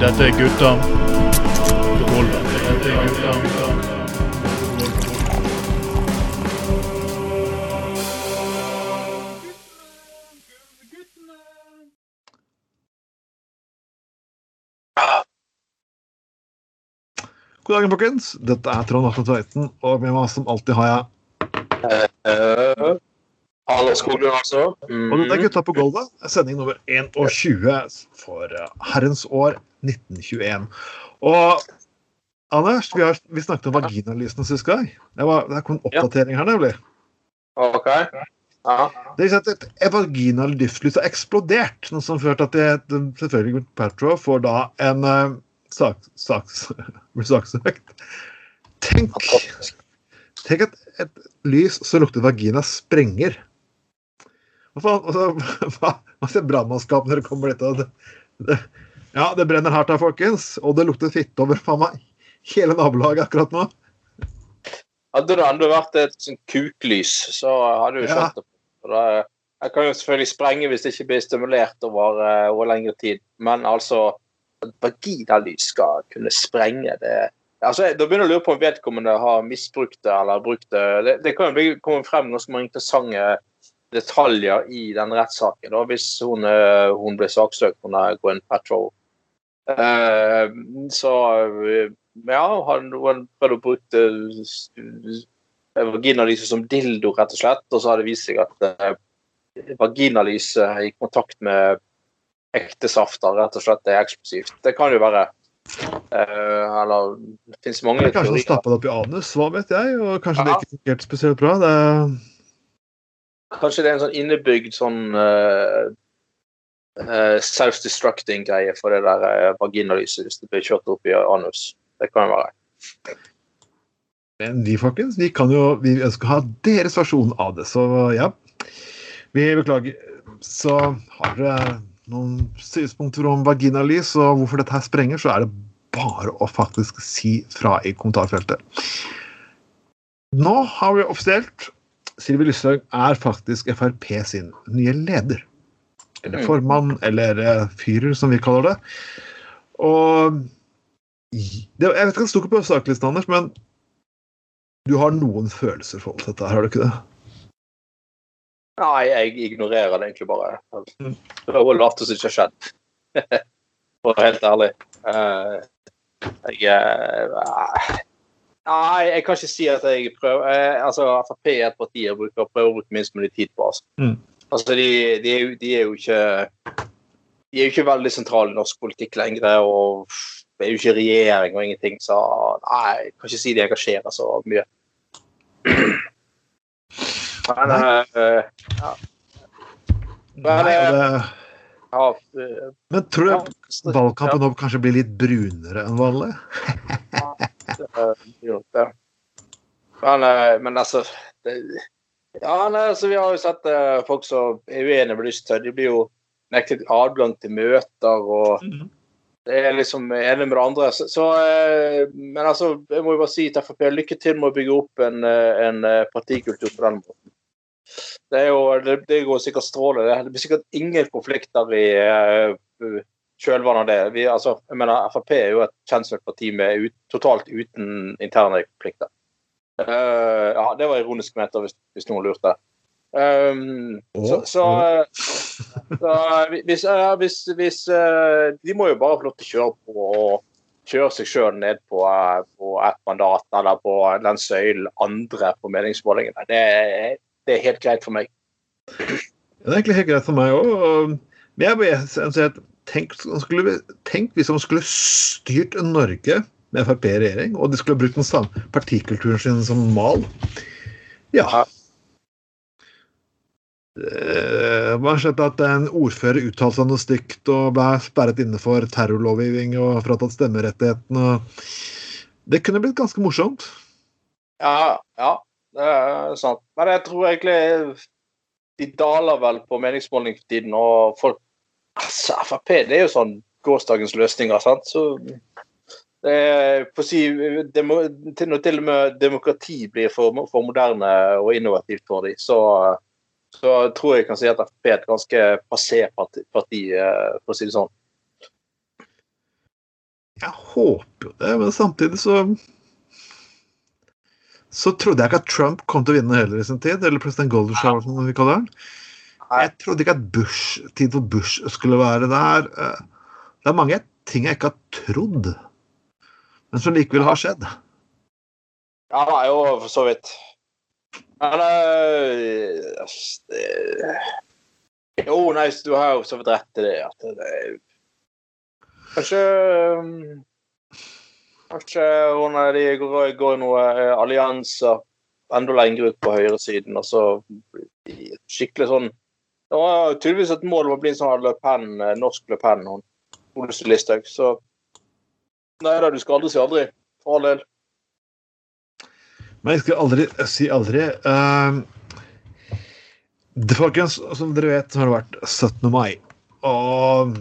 Dette er gutta. Dette er gutta. God dagen, folkens. Dette er Trond Atle Tveiten, og med meg som alltid har jeg Uh, Hallo, Skoglund, altså. Og dette er Gutta på gulvet, sending nummer 21 for eh, herrens år 1921. Og Anders, vi, har, vi snakket om vaginalysene sist gang. Det, var, det kom en oppdatering her, nemlig. OK. Ja. Det er at et, et vaginal lystlys har eksplodert, noe som førte til at det- selvfølgelig Petro får da en uh, sak, saks, saksøkt. Tenk, tenk at et lys som lukter vagina, sprenger. Altså, hva, hva ser brannmannskap når det kommer dit? Det, det, ja, det brenner hardt her, folkens. Og det lukter fitte over faen meg hele nabolaget akkurat nå. Hadde det enda vært et sånn kuklys, så hadde du Ja. skjønt det. Det. Jeg kan jo selvfølgelig sprenge hvis det ikke blir stimulert over, eh, over lengre tid, men altså At vaginalys skal kunne sprenge, det Altså, Da begynner jeg å lure på om vedkommende har misbrukt det eller brukt det. Det, det kan jo komme frem ganske mange interessante detaljer i den rettssaken. da, Hvis hun, eh, hun ble saksøkt under Gwen Patrol. Eh, så eh, ja, han, han prøvde å bruke vaginalyse som dildo, rett og slett. Og så har det vist seg at eh, vaginalyset i kontakt med ekte safter rett og slett er eksplosivt. Det kan jo være. uh, eller det finnes mange Kanskje han teorier. stappa det opp i anus, hva vet jeg. Og kanskje det Ja. ikke fungerte spesielt bra. Det, Kanskje det er en sånn innebygd sånn uh, uh, self-destructing-greie for det der uh, vaginalyset hvis det blir kjørt opp i anus. Det kan jo være. men vi, folkens, vi kan jo vi ønsker å ha deres versjon av det. Så ja. Vi beklager. Så har dere noen synspunkter om vaginalys og hvorfor dette her sprenger, så er det bare å faktisk si fra i kommentarfeltet. Nå har vi offisielt Sylvi Lysthaug er faktisk Frp sin nye leder. Eller formann, eller eh, fyrer, som vi kaller det. Og det, Jeg vet ikke om det sto på saklisten, Anders, men du har noen følelser for dette, her, har du ikke det? Nei, jeg ignorerer det egentlig bare. Mm. Det jo lavt som ikke har skjedd. For å være helt ærlig. Eh, jeg eh, Nei, jeg kan ikke si at jeg prøver eh, altså Frp er et parti jeg bruker prøver å bruke minst mulig tid på. Altså, Mm. altså de, de, er jo, de er jo ikke De er jo ikke veldig sentrale i norsk politikk lenger. Og det er jo ikke regjering og ingenting, så nei, jeg kan ikke si de engasjerer så mye. Men eh, ja. Men, eh, ja, eh, men tror du valgkampen nå kanskje blir litt brunere enn vanlig? gjør nok det. Men, eh, men altså det, Ja, nei, altså, vi har jo sett eh, folk som er uenige med Lysthaug. De blir jo nektet adgang til møter og det er liksom ene med det andre. Så, så, eh, men altså, jeg må jo bare si til Frp lykke til med å bygge opp en, eh, en eh, partikultur på den måten. Det, er jo, det, det går sikkert strålende. Det blir sikkert ingen konflikter i kjølvannet av det. Vi, altså, jeg mener, Frp er jo et kjent parti med ut, totalt uten interne konflikter. Uh, ja, det var ironisk ment, hvis, hvis noen lurte. Um, så, så, så hvis, uh, hvis, hvis uh, De må jo bare få lov til å kjøre på og kjøre seg sjøl ned på, eh, på ett mandat eller på den søylen andre på meningsmålingene. Det, det er helt greit for meg. Det er egentlig helt greit for meg òg. Men jeg bare sier at tenk, skulle, tenk hvis han skulle styrt Norge med Frp i regjering, og de skulle brukt den samme partikulturen sin som mal. Ja. Hva Eh, har sett at en ordfører uttalte seg noe stygt og ble sperret inne for terrorlovgivning og fratatt stemmerettigheten. Det kunne blitt ganske morsomt. Ja, ja, det er sant. Men jeg tror egentlig de daler vel på meningsmåling for tiden, og folk altså, Frp det er jo sånn gårsdagens løsninger, sant. Så det på si, demo, til, Når til og med demokrati blir for, for moderne og innovativt for dem, så, så tror jeg jeg kan si at Frp er et ganske passé parti, parti, eh, for å si det sånn. Jeg håper jo det, men samtidig så så trodde jeg ikke at Trump kom til å vinne heller i sin tid. Eller president Golden Shower, som vi kaller den. Jeg trodde ikke at Bush, tid for Bush skulle være der. Eh, Det er mange ting jeg ikke har trodd, men som likevel har skjedd. Ja, det er jo for så vidt. Men øh, det, Jo, nei, du har jo så vidt rett i det. At det er Kanskje øhm, Kanskje hun de går, går i noen øh, allianser enda lenger ut på høyresiden, og så skikkelig sånn Det var tydeligvis et mål om å bli en sånn Le Pen, øh, norsk Le Pen, hun Listhaug. Så Nei da, du skal aldri si aldri. For all del. Men jeg skal aldri si aldri. Uh, det, folkens, som dere vet, har det vært 17. mai. Og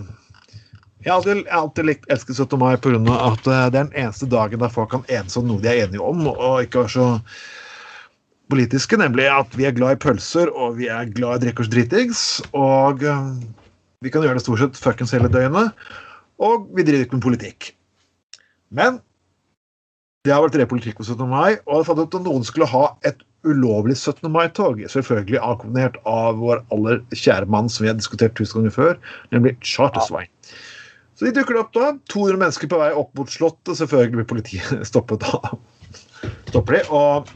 jeg har alltid, alltid likt, elsket 17. mai pga. at eh, det er den eneste dagen der folk kan enes om noe de er enige om, og ikke være så politiske, nemlig at vi er glad i pølser, og vi er glad i å drikke oss dritings. Og eh, vi kan gjøre det stort sett fuckings hele døgnet. Og vi driver ikke med politikk. Men det har vært repolitikk på 17. mai, og jeg fant ut at noen skulle ha et ulovlig 17. mai-tog. Selvfølgelig akkompagnert av vår aller kjære mann som vi har diskutert tusen ganger før, nemlig Chartersveien. Så de dukker opp da. 200 mennesker på vei opp mot Slottet. Selvfølgelig blir politiet stoppet da. Stopper de, og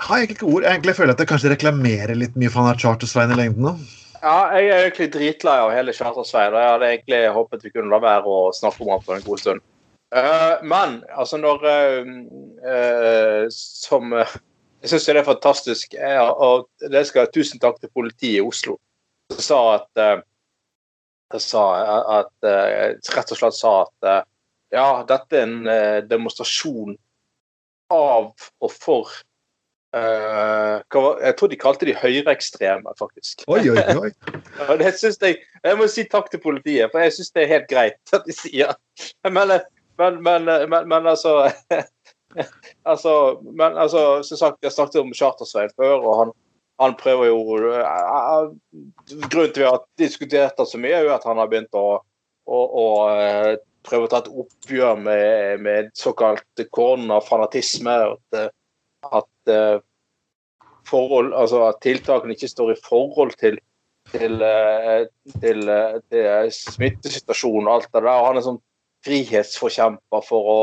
har egentlig ikke ord. Jeg føler at jeg kanskje reklamerer litt mye for han Charter-Svein i lengden nå. Ja, jeg er egentlig dritlei av hele Charter-Svein. Jeg hadde egentlig håpet vi kunne la være å snakke om ham for en god stund. Uh, men altså når uh, Som Jeg syns det er fantastisk. Jeg, og det skal Tusen takk til politiet i Oslo. Som sa at sa at eh, Rett og slett sa at ja, dette er en demonstrasjon av og for eh, var, Jeg tror de kalte de høyreekstreme, faktisk. Oi, oi, oi. Det synes jeg, jeg må si takk til politiet, for jeg syns det er helt greit at de sier Men, men, men, men, men altså Altså, men altså, som sagt, jeg snakket om Chartersveien før, og han, han prøver jo uh, Grunnen til at vi har diskutert det så mye, er jo at han har begynt å, å, å uh, prøve å ta et oppgjør med, med såkalt koronafanatisme. At, at uh, forhold, altså at tiltakene ikke står i forhold til til, uh, til, uh, til smittesituasjonen og alt det der. Han er sånn frihetsforkjemper for å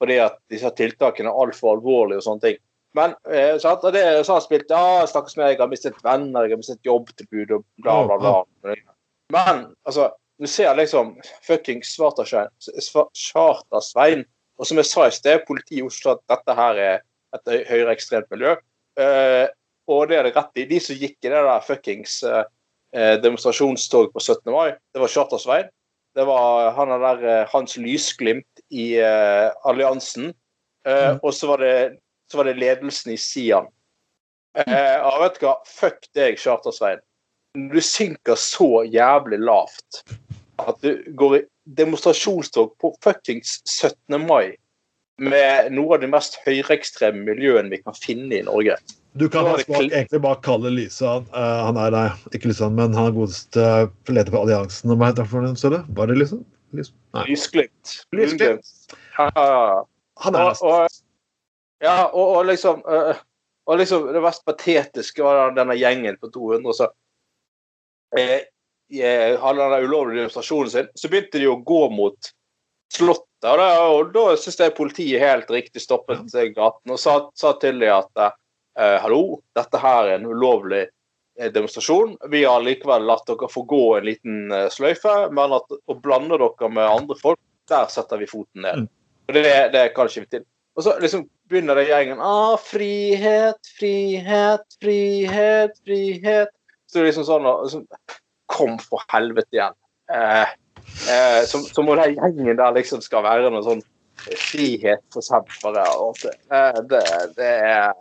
fordi at disse tiltakene er altfor alvorlige og sånne ting. Men eh, det så har han spilt Ja, stakkars meg, jeg har mistet venner, jeg har mistet jobbtilbud og bla, bla, bla. Men altså, du ser liksom fucking Svartasvein, Og som jeg sa i sted, politiet i Oslo at dette her er et høyreekstremt miljø. Eh, og det er det rett i. De som gikk i det der fuckings eh, demonstrasjonstog på 17. mai, det var Charter-Svein. Det var han der eh, Hans Lysglimt i eh, alliansen. Mm. og så var, det, så var det ledelsen i Sian. ja, og vet du hva? Fuck deg, Charter-Svein. Du synker så jævlig lavt at du går i demonstrasjonstog på fuckings 17. mai med noe av de mest høyreekstreme miljøene vi kan finne i Norge. Du kan kl- egentlig bare kalle Lisa uh, Han er nei, ikke Lisa, men han er godeste uh, leder for alliansen. Hva heter han for den? Var det Lisa? Nei. Lysglimt. Lysglimt. Ja. Han er Og, og, ja, og, og liksom uh, Og liksom det mest patetiske var denne gjengen på 200 som eh, eh, hadde den ulovlige demonstrasjonen sin. Så begynte de å gå mot Slottet. Og da, og da syns jeg politiet helt riktig stoppet gaten og sa, sa til dem at eh, hallo, dette her er en ulovlig eh, demonstrasjon. Vi har likevel latt dere få gå en liten eh, sløyfe, men at å blande dere med andre folk, der setter vi foten ned. Mm. Og det, det kan ikke vi til. Og så liksom begynner det gjengen ah, frihet, frihet, frihet, frihet. Så det er liksom sånn liksom, Kom for helvete igjen. Eh, eh, som, om den gjengen der liksom skal være noe sånn frihetsforkjempere. og Det, eh, det, det er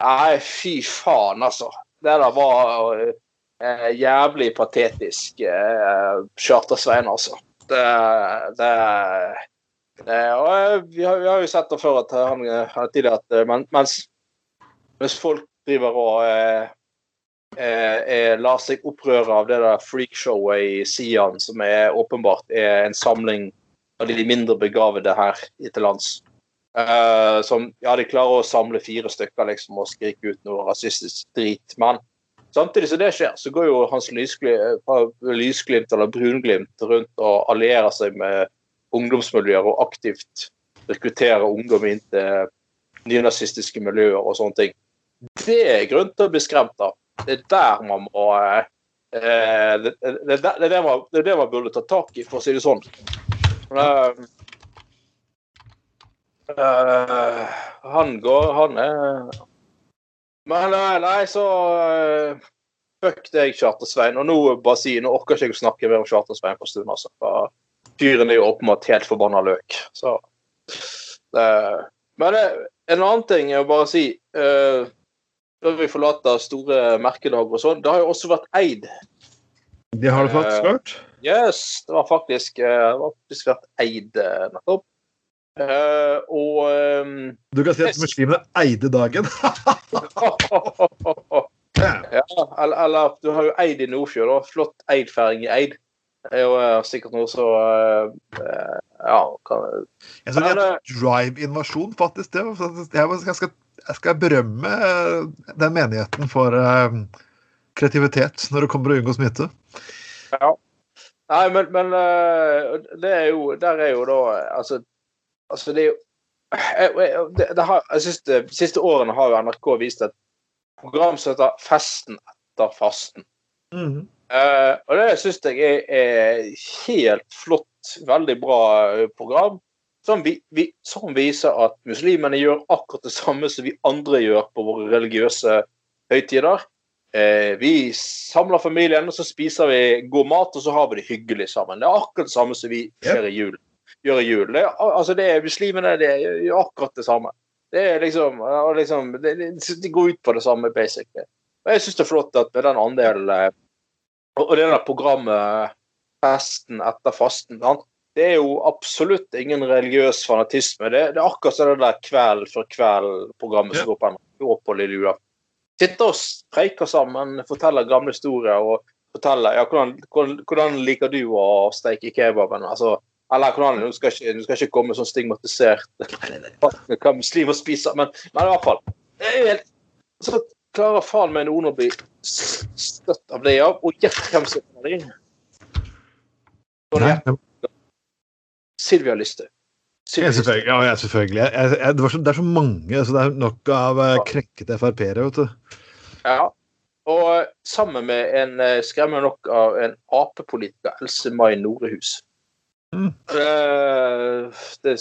Nei, fy faen, altså. Det der var eh, jævlig patetisk. Eh, Charter-Svein, altså. Det, det, det og eh, vi, har, vi har jo sett det før at han eh, tidligere at eh, mens, mens folk driver og eh, eh, lar seg opprøre av det der freakshowet i Sian, som er åpenbart er en samling av de mindre begavede her til lands. Eh, som ja, de klarer å samle fire stykker liksom, og skrike ut noe rasistisk drit. Men samtidig som det skjer, så går jo hans lysglimt, lysglimt eller brunglimt rundt og allierer seg med ungdomsmiljøer og aktivt rekrutterer ungdom inn til nynazistiske miljøer og sånne ting. Det er grunn til å bli skremt av. Det er der man må eh, det, det, det, er det, man, er det man burde ta tak i, for å si det sånn. Uh, uh, han går Han er Men nei, nei, så uh, Fuck deg, Charter-Svein. Og nå bare si, nå orker ikke jeg å snakke mer om Charter-Svein på en stund. altså. For Fyren er jo åpenbart helt forbanna løk. Så Men en annen ting er å bare si Før vi forlater store merkedager og sånn, det har jo også vært eid. Det har det faktisk vært. Yes, det har faktisk, uh, faktisk vært eid nettopp. Uh, og um, Du kan si at muslimene eide dagen. ja, eller, eller, du har jo Eid i Nordfjord. da, Flott Eid-feiring i Eid. Det er jo uh, sikkert noe så uh, Ja kan, Jeg tror det er drive-invasjon, faktisk. det. Jeg skal, jeg skal berømme den menigheten for kreativitet når det kommer til å unngå smitte. Ja. Nei, men, men det er jo Der er jo da Altså, altså det er jo det, det har, jeg synes De siste årene har jo NRK vist et program som heter 'Festen etter fasten'. Mm. Uh, og det syns jeg er, er, helt flott, veldig bra program. Som, vi, vi, som, viser at muslimene gjør akkurat det samme som vi andre gjør på våre religiøse høytider. Eh, vi samler familien, og så spiser vi god mat, og så har vi det hyggelig sammen. Det er akkurat det samme som vi gjør i jul. Gjør i jul. Det, altså det er, muslimene det gjør akkurat det samme. Det er liksom, liksom det, De går ut på det samme, basically. Og jeg syns det er flott at med den andelen Og det der programmet Festen etter fasten Det er jo absolutt ingen religiøs fanatisme. Det, det er akkurat som det der Kveld for kveld-programmet som går på NRK på lille jula. Sitter og preiker sammen, forteller gamle historier og forteller ja, hvordan, hvordan, hvordan liker du å steike kebaben? altså eller hvordan, du skal, ikke, du skal ikke komme sånn stigmatisert hva muslimer spiser, men, men, i hvert fall. Det er helt, så klarer faen meg noen å bli støtt av det, ja. Og gjett hvem som er det. Silvia Listhaug. Ja, selvfølgelig. Ja, ja, selvfølgelig. Jeg, jeg, det, så, det, er så mange, så det er nok av uh, krenkete Frp-ere, vet du. Ja. Og sammen med en uh, skremmende nok av en Ap-politiker, Else Mai Norehus. Mm. Uh, det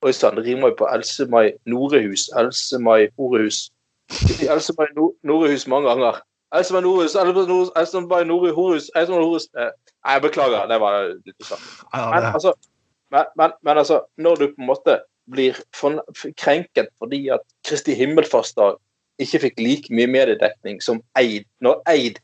Oi sann, rimer jo på Else-May Norehus. Else-May Horehus. Else-May Norehus mange ganger. Else-May Norehus, Else-May Norehus Else-May Horehus Nei, jeg beklager, det var litt usagt. Men, altså, men, men, men, altså, når du på en måte blir krenket fordi at Kristi himmelfartsdag ikke fikk like mye mediedekning som Eid, når Eid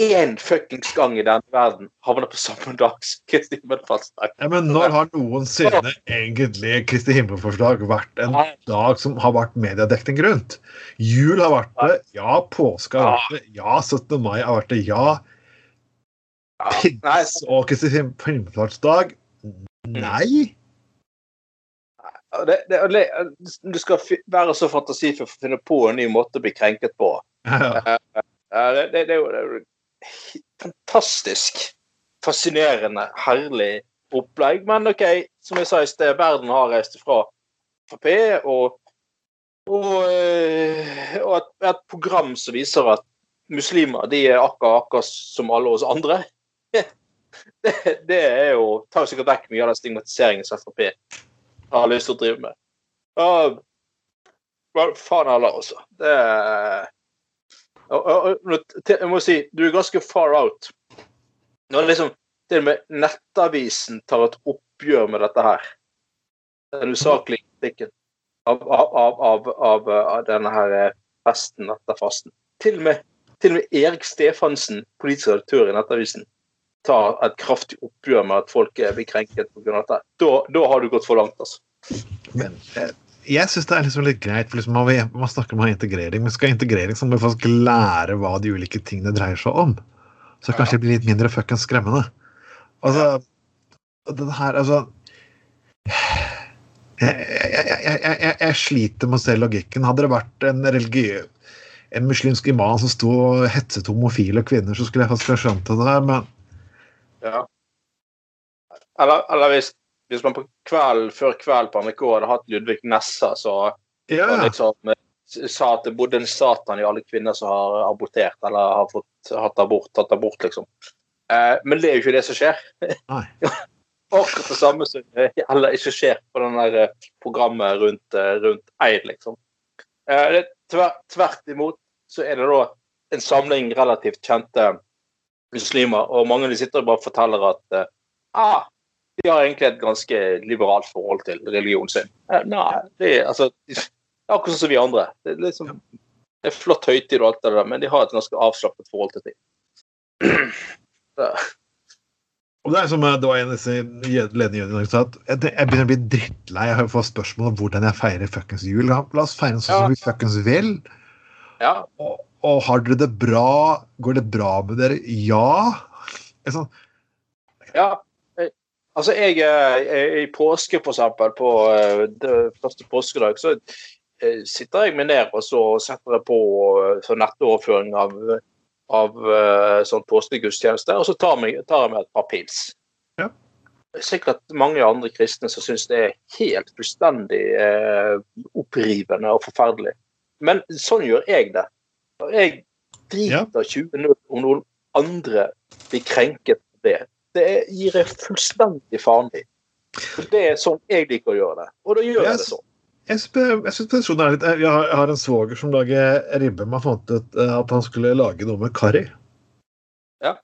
én fuckings gang i denne verden havner på samme dag som Kristi himmelfartsdag. Ja, men når har noensinne egentlig Kristi himmelfartsdag vært en dag som har vært mediedekning rundt? Jul har vært det, ja. Påske har vært det, ja. 17. mai har vært det, ja. Og Kristi himmelfartsdag nei. Det, det, du skal være så fantasifull for å finne på en ny måte å bli krenket på. Ja. Det, det, er jo fantastisk fascinerende, herlig opplegg. Men OK, som jeg sa i sted, verden har reist fra Frp, og, og, eh, og et, et, program som viser at muslimer de er akkurat, akkurat som alle oss andre. Det, det er jo tar sikkert vekk mye av den stigmatiseringen som Frp har lyst til å drive med. Ja, faen heller, altså. Det er jeg må si, du er ganske far out. Når liksom til og med Nettavisen tar et oppgjør med dette her. Den usaklige kritikken av, av, av, av, denne her eh, festen etter fasten. Til og med, til og med Erik Stefansen, politisk redaktør i Nettavisen, tar et kraftig oppgjør med at folk blir krenket pga. dette. Da, da har du gått for langt, altså. Men eh, jeg syns det er liksom litt greit, for liksom man, man snakker om integrering, men skal integrering så må vi faktisk lære hva de ulike tingene dreier seg om. Så kanskje det blir litt mindre fuckings skremmende. Altså Den her, altså jeg, jeg, jeg, jeg sliter med å se logikken. Hadde det vært en religiøs en muslimsk imam som sto og hetset homofile kvinner, så skulle jeg faktisk ha skjønt det der, men Ja. Eller, eller hvis, hvis man på kveld, før kveld på NRK hadde hatt Ludvig Nessa, så ja, liksom eh, sa at det bodde en satan i alle kvinner som har abortert eller har fått, hatt abort, tatt abort, liksom. Eh, men det er jo ikke det som skjer. Nei. Akkurat det samme som eller ikke skjer på den der eh, programmet rundt, eh, rundt Eid, liksom. Eh, det, tver, tvert imot så er det da en samling relativt kjente muslimer, og mange av de sitter og bare forteller at eh, ah, de har egentlig et ganske liberalt forhold til religionen sin. Eh, nei, det er altså de- Akkurat som vi andre. Det er, liksom, det er flott høytid og alt det der, men de har et ganske avslappet forhold til ting. Det er som eh, det var en ledende som sa at jeg begynner å bli drittlei av å få spørsmål om hvordan jeg feirer fuckings jul. La oss feire sånn Ja. som vi fuckings vil. ja, Og, og har dere det bra? Går det bra med dere? Ja. Jeg sånn, Ja. jeg- Altså, jeg jeg, I påske, for eksempel, på eh, første påskedag, så eh, sitter jeg meg ned og så setter jeg på eh, sånn nettoverføring av, av eh, sånn påskegudstjeneste, og så tar, meg, tar jeg meg et par pils. Ja. Er sikkert mange andre kristne som syns det er helt fullstendig eh, opprivende og forferdelig. Men sånn gjør jeg det. Jeg driter 20-0 om noen andre blir krenket på det. Det gir jeg fullstendig faen i. Det er sånn jeg liker å gjøre det. Og da gjør jeg det sånn. jeg synes, jeg synes litt Jeg har, jeg har en svoger som lager ribbe. Man fant ut eh, at han skulle lage noe med karri. Ja.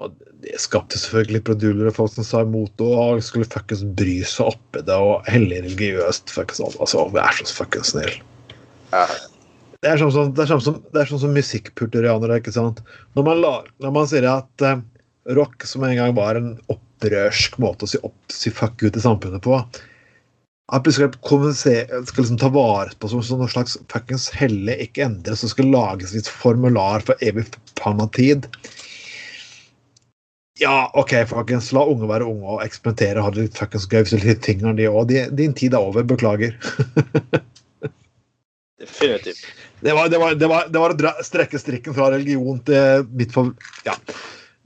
Og det skapte selvfølgelig litt produller og folk som sa imot det, og skulle fuckings bry seg oppi det og hellig religiøst. fuckings alt. Altså, vær så fuckings snill. Ja. Det er sånn som, det er sånn som, sånn som musikkpurturianere, ikke sant. Når man, la, når man sier at eh, rock, som en gang var en opprørsk måte å si, opp, si fuck ut i samfunnet på, at vi skal, skal liksom ta vare på som, som noe slags fuckings helle, ikke endres, og skal lages et formular for evig panna. Ja, OK, folkens, la unge være unge og eksperimentere ha det litt fuckings gøy. hvis det er litt ting de også. Din tid er over. Beklager. Definitivt. Det var, det var, det var, det var å dra, strekke strikken fra religion til mitt for Ja.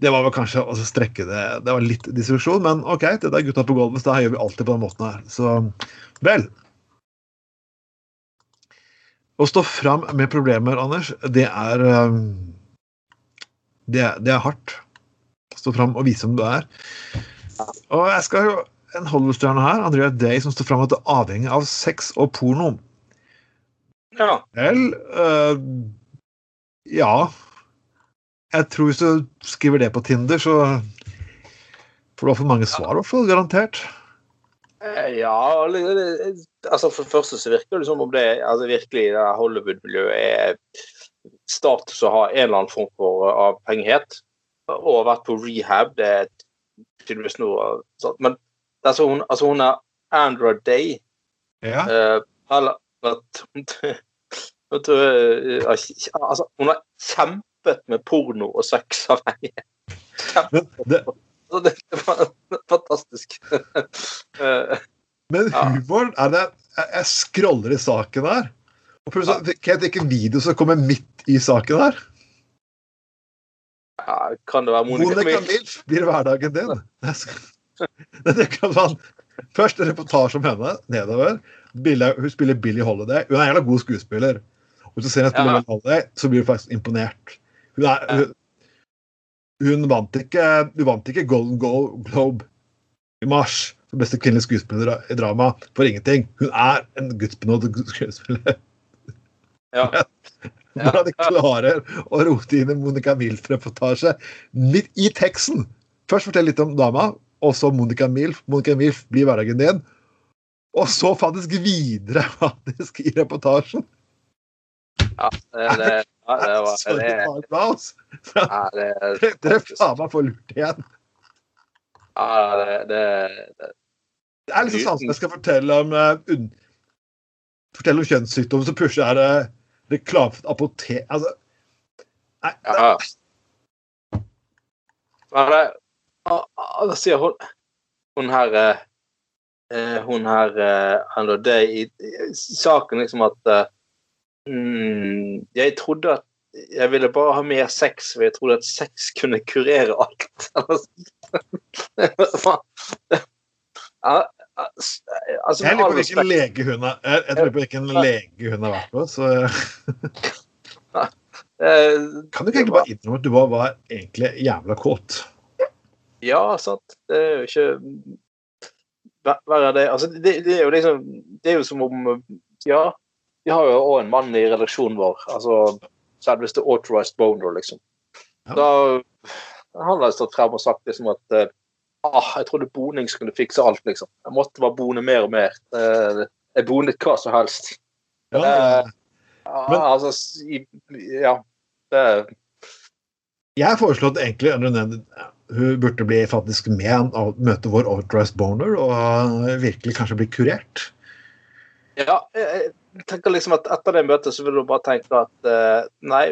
Det var vel kanskje å strekke det Det var litt distruksjon, men OK, det er gutta på gulvet, så da gjør vi alltid på den måten her. Så vel. Å stå fram med problemer, Anders, det er Det, det er hardt. Stå fram og vise hvem du er. Og jeg skal jo en Hollywood-stjerne her, Andrea Day, som står fram at det er avhengig av sex og porno. Ja. Vel uh, Ja. Jeg tror hvis du skriver det på Tinder, så får du iallfall mange svar, i hvert fall. Garantert. Eh, Ja, altså For det første så virker det som om det altså virkelig det Hollywood-miljøet er status å ha en eller annen form for uh, avhengighet. Og har vært på rehab. Det er tydeligvis noe sånt. Men altså hun, altså hun er Andra Day. Ja. Eh, eller at vet du, eh, altså, Hun har kjempet med porno og sex av Altså, det, var fantastisk. Eh, men humoren er det Jeg, scroller i saken her. Og plutselig fikk jeg en video som kommer midt i saken her. ja, kan det være Monica, Monica Milf? Blir hverdagen din. Det kan sånn. Først en reportasje om henne nedover. Billie- Hun spiller Billie Holiday. Hun er en jævla god skuespiller. Og hvis du ser henne spille. Billie Holiday, så blir du faktisk imponert. Hun, er, hun, hun vant ikke hun vant ikke Golden Go- Globe i mars for beste kvinnelige skuespiller i drama for ingenting. Hun er en gudsbenådet skuespiller. Ja. Hvordan de klarer å rote inn en Monica Milf-reportasje midt i teksten. Først fortell litt om dama, og så Monica Milf. Monica Milf blir hverdagen din. Og så faktisk videre faktisk i reportasjen. Ja, det, det, ja, det var Så det, Dere faen meg får lurt igjen. ja, det, det, det Det er liksom sånn jeg skal fortelle om uh, fortelle om kjønnssykdom, så plutselig er det reklame for et apotek Altså Nei, det, Ja. Det, sier hun Hun her eh, Hun her eh, eller det i, saken liksom at eh, mm, Jeg trodde at jeg ville bare ha mer sex, for jeg trodde at sex kunne kurere alt. Ja, altså, jeg lurer på hvilken lege hun har Jeg, jeg på hvilken lege hun har vært på. Så eh, kan du ikke egentlig bare innrømme at du var, var egentlig jævla kåt. Ja, sant. Det er jo ikke Verre er det Altså, det, det er jo liksom Det er jo som om Ja, vi har jo òg en mann i redaksjonen vår. Altså selveste authorized boner, liksom. Ja. Da Han hadde stått frem og sagt liksom at eh, ah, jeg trodde boning skulle fikse alt, liksom. Jeg måtte bare bone mer og mer. Eh, jeg bonet hva som helst. Ja, Eh, Ja, Men- altså Ja. Det jeg har foreslått egentlig hun burde bli faktisk med og møte vår authorized boner og virkelig kanskje bli kurert. Ja, jeg tenker liksom at etter det møtet så vil du bare tenke at uh, nei,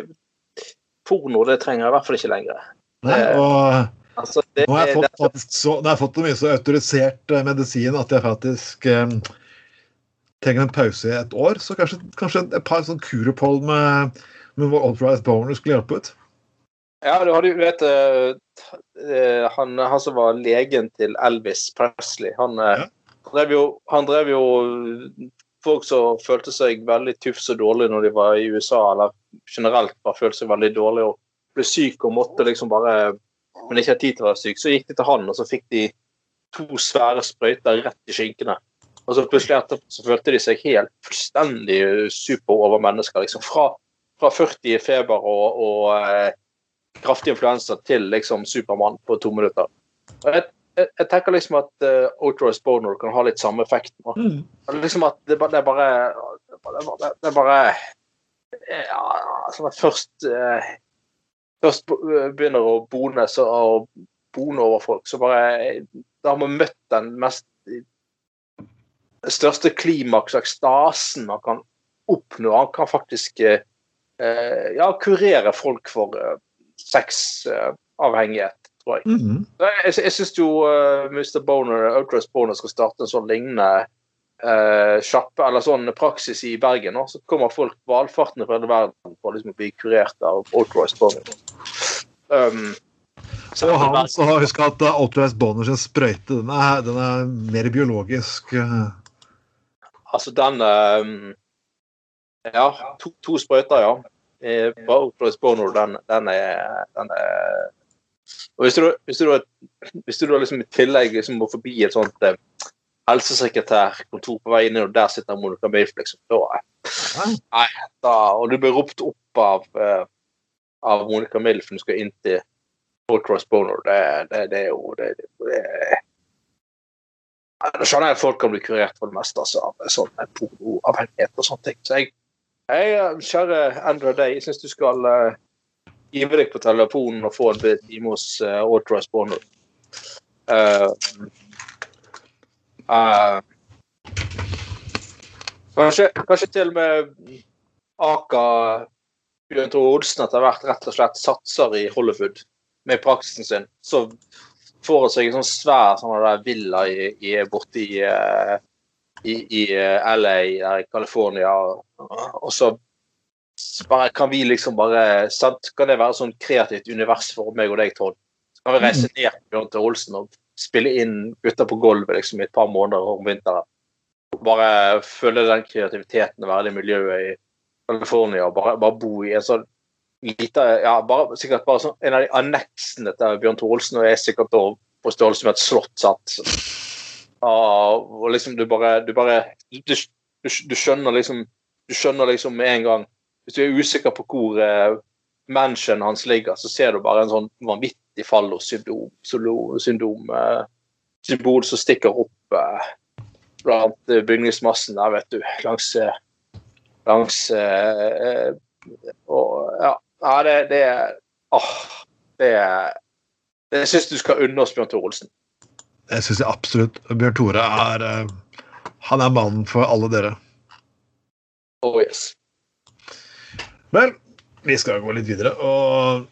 porno det trenger jeg i hvert fall ikke lenger. Nei, Eh, og Altså, det, nå har jeg det, fått, faktisk så, har jeg fått mye så autorisert eh, medisin at jeg faktisk um, trenger en pause i et år. Så kanskje, kanskje et par sånn kuropphold med, med vår authorized boner skulle hjelpe ut. ja, du hadde jo vet han, han som var legen til Elvis Presley, han, eh, Ja. drev jo, han drev jo folk som følte seg veldig tufs og dårlig når de var i USA, eller generelt bare følte seg veldig dårlig og ble syk og måtte liksom bare Men ikke hadde tid til å være syk. Så gikk de til han, og så fikk de to svære sprøyter rett i skinkene. Og så plutselig etterpå så følte de seg helt fullstendig superovermennesker. Liksom. Fra, fra 40 i feber og, og eh, kraftig influensa til liksom Supermann på to minutter. Jeg, jeg, jeg tenker liksom at uh, Outroist Boner kan ha litt samme effekt. Mm. Liksom at det, det er bare Det er bare, ja, at først eh, Først begynner å bone så, og bone over folk, så bare Da har man møtt den mest største klimaks og ekstasen man kan oppnå. Han kan faktisk eh, eh, ja, kurere folk for uh, sexavhengighet, tror jeg. Mm -hmm. Jeg, jeg syns jo uh, Mr. Boner, Outrest Boner skal starte en sånn lignende uh, sjappe, eller sånn praksis i Bergen. Og så kommer folk valfartende fra hele verden for liksom å bli kurert av Outrest Boner. Um, så Og han så har huska at Outrest boner sin sprøyte, den er, den er mer biologisk. Altså den um, Ja, to, to sprøyter, ja. Eh, På Ultras Boner, den, den er, den er og hvis du, hvis du, hvis du liksom i tillegg liksom må forbi et sånt eh, helsesekretærkontor på vei inn, og der sitter Monica Milf, liksom, da, nei, da, og du blir ropt opp av, eh, av Monica Milf når du skal inn til Ultras Boner, det, det, det er jo det, det, det Da skjønner jeg at folk kan bli kurert for det meste altså, av sånn pornoavhengighet og sånne ting. Så jeg, jeg eh, kjære Andrew Day, jeg syns du skal uh, give deg på telefonen og få en time hos uh, Authorized Boner. Uh, uh, kanskje, kanskje til og med Aka Bjørn Tore Olsen etter hvert rett og slett satser i Hollywood med praksisen sin. Så får han seg en sånn svær sånn der villa i, i, borti eh, i, i eh, LA, i California, og så bare kan vi liksom bare sant? Kan det være sånn kreativt univers for meg og deg, Trond? Så kan vi reise ned til Bjørn Tore Olsen og spille inn gutter på gulvet liksom, i et par måneder om vinteren. Bare følge den kreativiteten og være det miljøet i California og bare, bare bo i en sånn lite ja, bare, Sikkert bare sånn, en av de anneksene til Bjørn Tore Olsen og er sikkert på størrelse med et slott. sant? Og liksom du bare Du bare du, du, du skjønner liksom Du skjønner liksom med en gang Hvis du er usikker på hvor eh, mansionen hans ligger, så ser du bare en sånn vanvittig fallosyndom syndom, eh, symbol som stikker opp eh, blant eh, bygningsmassen der, vet du, langs eh, langs eh, og ja, Nei, det, det er åh, det det syns du skal unne oss, Bjørn Tore Olsen. Det syns jeg absolutt. Bjørn Tore er uh, Han er mannen for alle dere. Oh yes. Vel, vi skal gå litt videre, og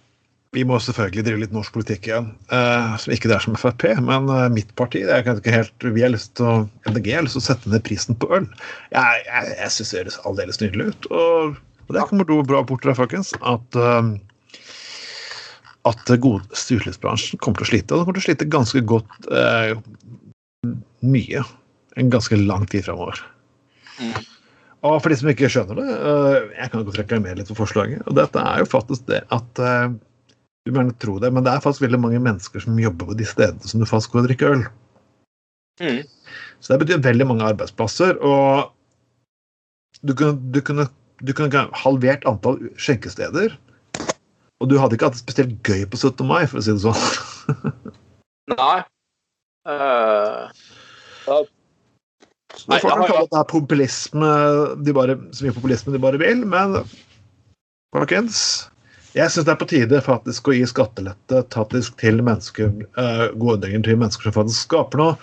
vi må selvfølgelig drive litt norsk politikk igjen. Eh, som ikke det er som Frp, men eh, mitt parti det er kanskje ikke helt, vi har lyst til å, MDG har lyst til å sette ned prisen på øl. Jeg, jeg, jeg syns det høres aldeles nydelig ut. Og, og det kommer to bra bort her, folkens. At, eh, at utelivsbransjen kommer til å slite. Og den kommer til å slite ganske godt eh, mye. En ganske lang tid framover. Mm. Og for de som ikke skjønner det, øh, jeg kan godt reklamere litt for forslaget. Og dette er jo faktisk det at øh, Du må gjerne tro det, men det er faktisk veldig mange mennesker som jobber på de stedene som du faktisk går og drikker øl. Mm. Så det betyr veldig mange arbeidsplasser. Og du kunne, du kunne, du kunne halvert antall skjenkesteder. Og du hadde ikke hatt det spesielt gøy på 17. mai, for å si det sånn. Nei. Uh, uh, Så folk kan kalle det populisme, de bare, så mye populisme de bare vil, men folkens jeg syns det er på tide faktisk å gi skattelette faktisk til mennesker, uh, gode til mennesker som faktisk skaper noe,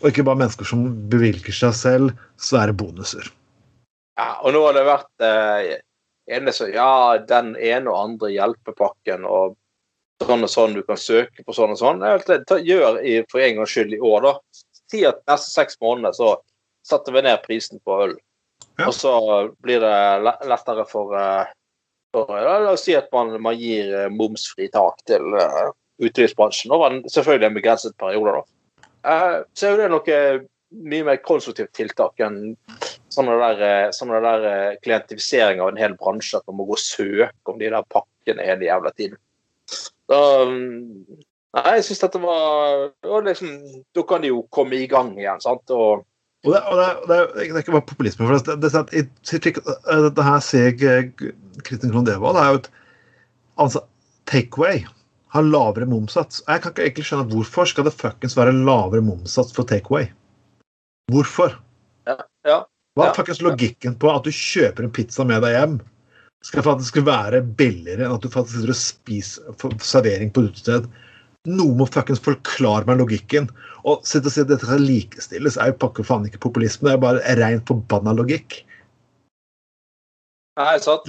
og ikke bare mennesker som bevilger seg selv svære bonuser. Ja, og nå har det vært eh, ene så, Ja, den ene og andre hjelpepakken og sånn og sånn, du kan søke på sånn og sånn. Gjør i, for en gangs skyld i år, da. Si at neste seks måneder så setter vi ned prisen på øl. Ja. Og så blir det lettere for, eh, for La oss si at man, man gir eh, momsfri tak til utelivsbransjen over en, selvfølgelig en begrenset periode, da. Eh, så er det noe mye mer konstruktivt tiltak enn sånn der, eh, sånn der eh, klientifisering av en hel bransje, at man må gå og søke om de der pakkene hele jævla tiden. Da, mm, nei, jeg syns dette var liksom, Da kan de jo komme i gang igjen, sant? Og Og det, og det, det, det er ikke bare populisme. for det, det, det, det, det, Dette her ser jeg Kristin Krohn Det er jo et altså, takeaway har lavere momssats. Jeg kan ikke egentlig skjønne hvorfor skal det fuckings være lavere momssats for takeaway. Hvorfor? ja, ja. Hva er faktisk logikken på at du kjøper en pizza med deg hjem? Skal faktisk være billigere enn at du faktisk sitter og spiser servering på utested? Noen må fuckings forklare meg logikken. Og sitte og si at dette skal likestilles, er jo pakke faen ikke populisme. Det er bare rent forbanna logikk. Nei, sant?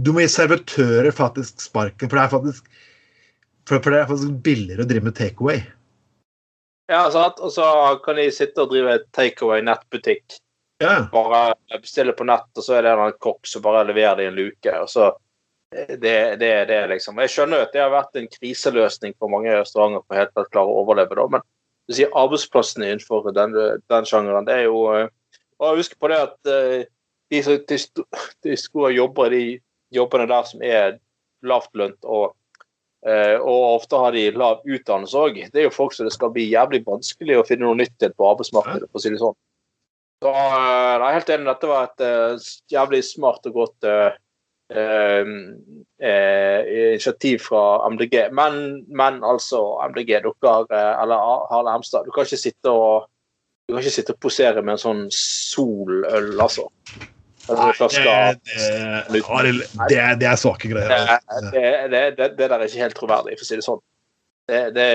Du må gi servitører faktisk sparken, for det er faktisk for, for det er faktisk billigere å drive med takeaway. Ja, sant? Og så kan de sitte og drive takeaway nettbutikk. Ja, Bare bestille på nett, og så er det en kokk som bare leverer det i en luke. og så det, det, det liksom. Jeg skjønner jo at det har vært en kriseløsning for mange restauranter for helt tatt klare å overleve, da, men du sier arbeidsplassene innenfor den, den sjangeren, det er jo eh, Og husk på det at eh, de, som- de, de jobber jobber, de jobbene der som er lavtlønt og og ofte har de lav utdannelse òg. Det er jo folk som det skal bli jævlig vanskelig å finne noe nytt til på arbeidsmarkedet. for å si det sånn. Så eh, jeg er helt enig. Dette var et eh, jævlig smart og godt eh, eh, eh, initiativ fra MDG. Men, men altså, MDG, dere, eh, eller Harle Hemstad, du kan ikke sitte og du kan ikke sitte og posere med en sånn soløl, altså. Eller en det, det, det er svake greier. det, altså. det, der er ikke helt troverdig, for å si det sånn. Det, det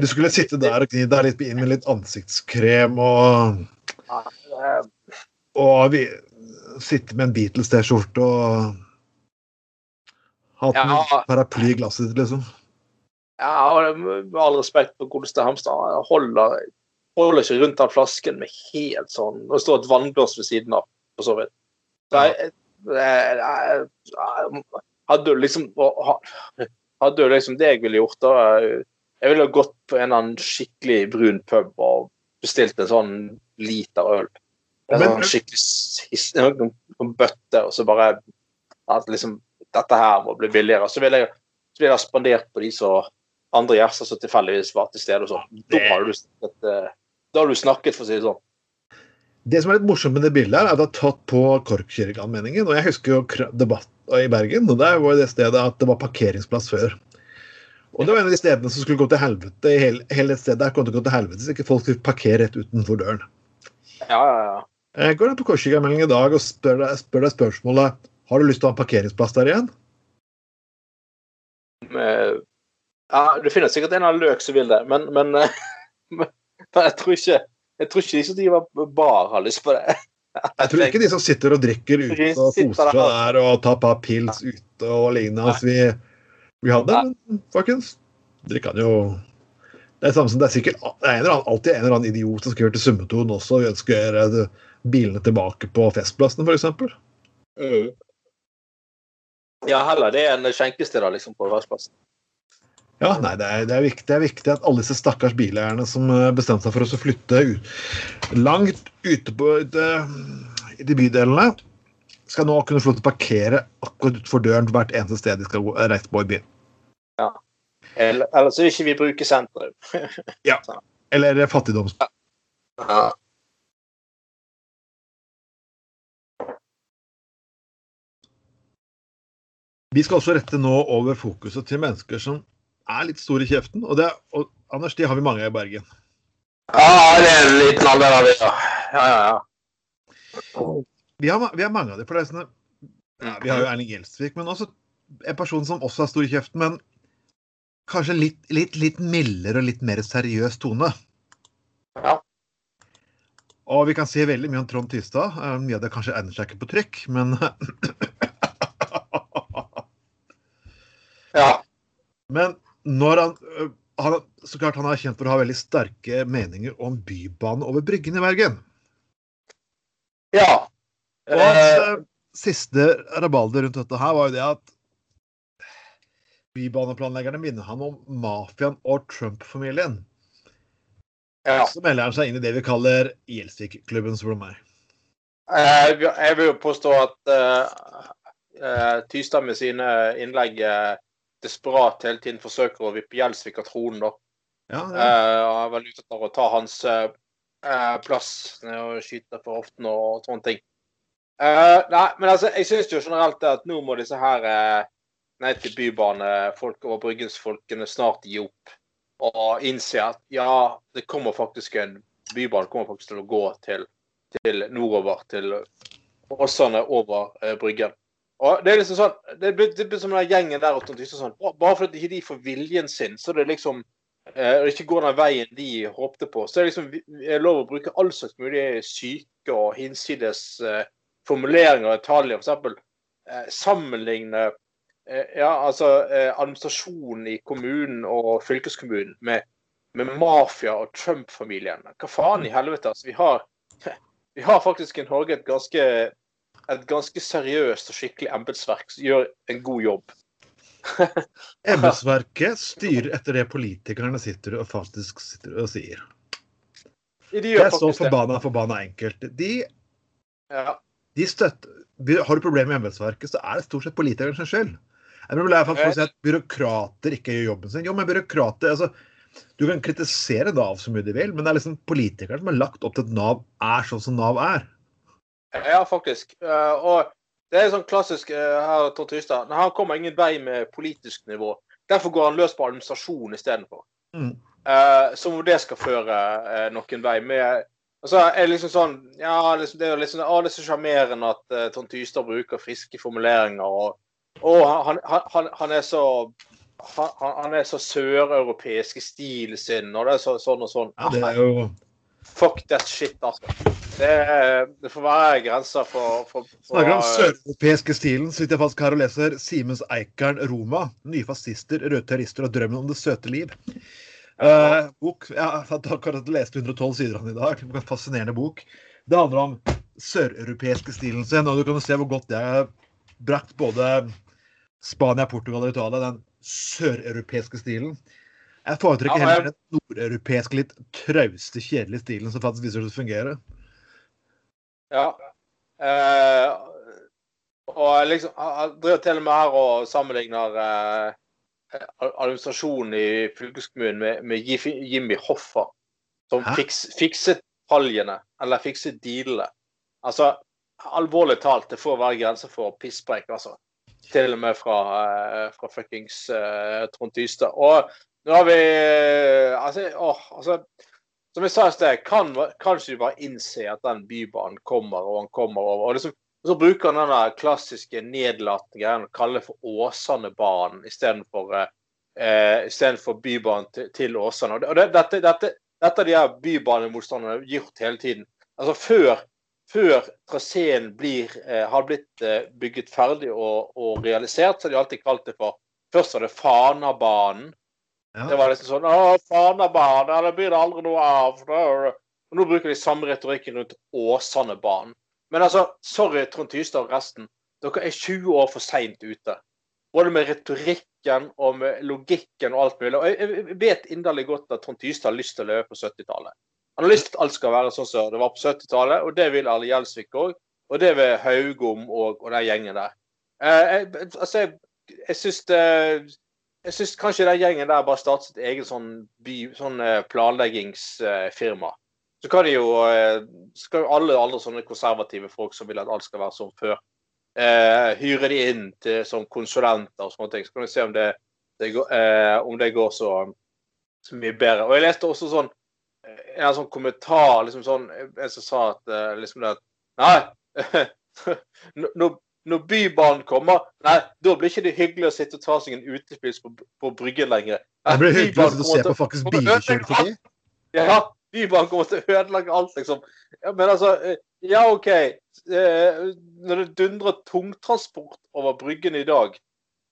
Du skulle sitte der og gni deg litt inn med litt ansiktskrem og Og vi, sitte med en Beatles-T-skjorte og hatt Ja. paraply i glasset ditt, liksom. Ja, og med all respekt for godeste Hamstad, holder, holder ikke rundt den flasken med helt sånn Og det står et vannblås ved siden av, for så vidt. Hadde du liksom Hadde du liksom det jeg ville gjort, da Jeg ville gått på en eller annen skikkelig brun pub og bestilt en sånn liter øl. En sånn skikkelig en en bøtte, og så bare at liksom Dette her må bli billigere. Så ville jeg så ville jeg spandert på de som andre gjester som tilfeldigvis var til stede. og sånn. Da har du sett eh, da har du snakket, for å si det sånn. Det som er litt morsomt med det bildet, her, er at det er tatt på Korkkirkeanmeldingen. Og jeg husker jo debatt i Bergen, og der var det stedet at det var parkeringsplass før. Og det var en av de stedene som skulle gå til helvete. i Hele, hele stedet der kom til å gå til helvete så ikke folk skulle parkere rett utenfor døren. Ja, ja, ja. Jeg går ned på Korkkirkeanmeldingen i dag og spør deg, spør deg spørsmålet har du lyst til å ha en parkeringsplass der igjen. Men, ja. Du finner sikkert en av løk som vil det, men, men, eh, men jeg tror ikke jeg tror ikke de som driver bar, har lyst på det. Jeg tror ikke de som sitter og drikker ute og koser seg der og tar par pils ute og lignende. Altså, vi, vi hadde, men folkens, drikka kan jo Det er samme som det er sikkert det er en eller annen, alltid en eller annen idiot som skriver til Summetonen også og ønsker bilene tilbake på Festplassen, f.eks. Mm. Ja, heller det enn skjenkested da, liksom, på vertsplassen. Ja, nei, det er, det, er viktig, det er, viktig, at alle disse stakkars bileierne som eh, bestemte seg for å flytte ut, langt ute på ute, i de bydelene, skal nå kunne få lov til å parkere akkurat utenfor døren hvert eneste sted de skal gå, reise på i byen. Ja. Eller, eller så vil ikke vi bruke sentrum. ja. Eller fattigdoms... Ja. Vi skal også rette nå over fokuset til mennesker som er litt stor i kjeften. Og, det, og Anders, de har vi mange i Bergen. Ja, det er en liten alder av det, ja. Ja, ja, ja. Vi har, vi har mange av dem. For det er sånn ja, vi har jo Erling Gjelsvik, men også en person som også er stor i kjeften, men kanskje litt, litt, litt mildere og litt mer seriøs tone. Ja. Og vi kan si veldig mye om Trond Tystad. Eh, Mye av det kanskje egner seg ikke på trykk, men ja. Men når han, øh, han Så klart han er kjent for å ha veldig sterke meninger om bybane over Bryggen i Bergen. ja. Og hans Eh, øh, siste rabalder rundt dette her var jo det at bybaneplanleggerne minner han om mafiaen og Trump-familien. ja. Så melder han seg inn i det vi kaller Gjelsvik-klubben, spør du meg. Eh, Jeg vil jo påstå at uh, Tystad med sine innlegg eh, desperat hele tiden forsøker å vippe Gjelsvik av tronen. da. Ja, ja. og er vel ute etter å ta hans uh, plass og skyte for ofte og sånne ting. Uh, nei, men altså, jeg syns jo generelt at nå må disse her Nei til bybanefolk og Bryggens-folkene snart gi opp. Og innse at ja, det kommer faktisk en bybane kommer faktisk til å gå til, til nordover. Til Åsane over Bryggen. Og det er liksom sånn, det blir, det som den gjengen der oppe, liksom sånn, Bare fordi ikke får viljen sin, så det liksom eh, ikke går den veien de håpte på. Så det er liksom vi- vi er lov å bruke all slags mulig syke og hinsides eh, formuleringer og detaljer. Eksempel eh, sammenligne eh, ja, altså, eh, administrasjonen i kommunen og fylkeskommunen med, med mafia og Trump-familien. Hva faen i helvete? Altså, vi har, vi har faktisk i Norge et ganske, et ganske seriøst og skikkelig embetsverk gjør en god jobb. Embetsverket styrer etter det politikerne sitter og faktisk sitter og sier. De Det er så forbanna, forbanna enkelt. De Ja. de støtter Har du problemer med embetsverket, så er det stort sett politikerne sin skyld. Jeg tror det er for å si at byråkrater ikke gjør jobben sin. Jo, men byråkrater altså, Du kan kritisere Nav så mye du vil, men det er liksom politikerne som har lagt opp til at Nav er sånn som Nav er. Ja, faktisk. Eh, og det er sånn klassisk eh, her Trond Tystad. Han kommer ingen vei med politisk nivå. Derfor går han løs på administrasjon istedenfor. Mm. Uh, som om det skal føre uh, noen vei. Med, og så er det liksom sånn Ja, liksom, det er sånn, å, det er så sjarmerende at uh, Trond Tystad bruker friske formuleringer. Og, og han, han, han, han er så han, han er så søreuropeisk i stilen sin, og det er så, sånn og sånn. Ja, det er jo Fuck that shit, altså. Det, det får være grenser for, for, for Snakker om søreuropeiske stilen, så vidt jeg faktisk her og leser Simens Eikern Roma. Nye fascister, røde terrorister og drømmen om det søte liv. Uh, bok. Ja, jeg har akkurat lest 112 sider av den i dag. En fascinerende bok. Det handler om søreuropeiske stilen sin, og du kan jo se hvor godt det har brakt både Spania, Portugal og Italia, den søreuropeiske stilen. Jeg foretrekker Ja, jeg... heller den nordeuropeiske, litt trauste, kjedelige stilen som faktisk viser seg å fungere. Ja. Eh, og liksom Han driver til og med her og sammenligner eh, administrasjonen i fylkeskommunen med, med Jimmy Hoffa. Som fiks, fikset paljene, eller fikset dealene. Altså, alvorlig talt, det får være grenser for pisspreik, altså. Til og med fra, eh, fra fuckings eh, Trond Tystad. Og nå har vi eh, altså, åh, altså som jeg sa i sted, kan kanskje vi bare innse at den bybanen kommer, og han kommer over. Og liksom, så bruker han den klassiske nedlatende greien å kalle for Åsanebanen istedenfor eh, istedenfor Bybanen til, til Åsane. Og det, dette, dette, dette de her bybanemotstanderne gjort hele tiden. Altså Før, før traseen blir, eh, har blitt eh, bygget ferdig og, og realisert, så har de alltid kalt det for Først var det Fanabanen. Ja. Det var liksom sånn Å, faen av ja, det blir det aldri noe av. Og nå bruker de samme retorikken rundt Åsanebanen. Men altså, sorry, Trond Tystad og resten. Dere er 20 år for seint ute. Både med retorikken og med logikken og alt mulig. Og jeg vet inderlig godt at Trond Tystad har lyst til å leve på 70-tallet. Han har lyst til at alt skal være sånn som det var på 70-tallet, og det vil Arne Gjelsvik òg. Og det vil Haugom og, og den gjengen der. Eh, jeg, altså, jeg, jeg syns det jeg syns kanskje den gjengen der bare startet sitt eget sånn, by, sånn eh, planleggingsfirma. Så kan de jo eh, skal alle andre sånne konservative folk som vil at alt skal være som før, eh, hyre de inn til, som konsulenter og sånne ting. Så kan vi se om det, det, går, eh, om det går så, så mye bedre. Og jeg leste også sånn en sånn kommentar liksom sånn, En som sa at eh, liksom det at Nei, når, når Bybanen kommer, nei, da blir ikke det hyggelig å sitte og ta seg en utepils på, på Bryggen lenger. Det blir hyggelig å se på faktisk bilkjøring forbi. Ja, Bybanen kommer til å ødelegge alt, liksom. Ja, men altså eh, Ja, OK. Eh, Når det dundrer tungtransport over Bryggen i dag,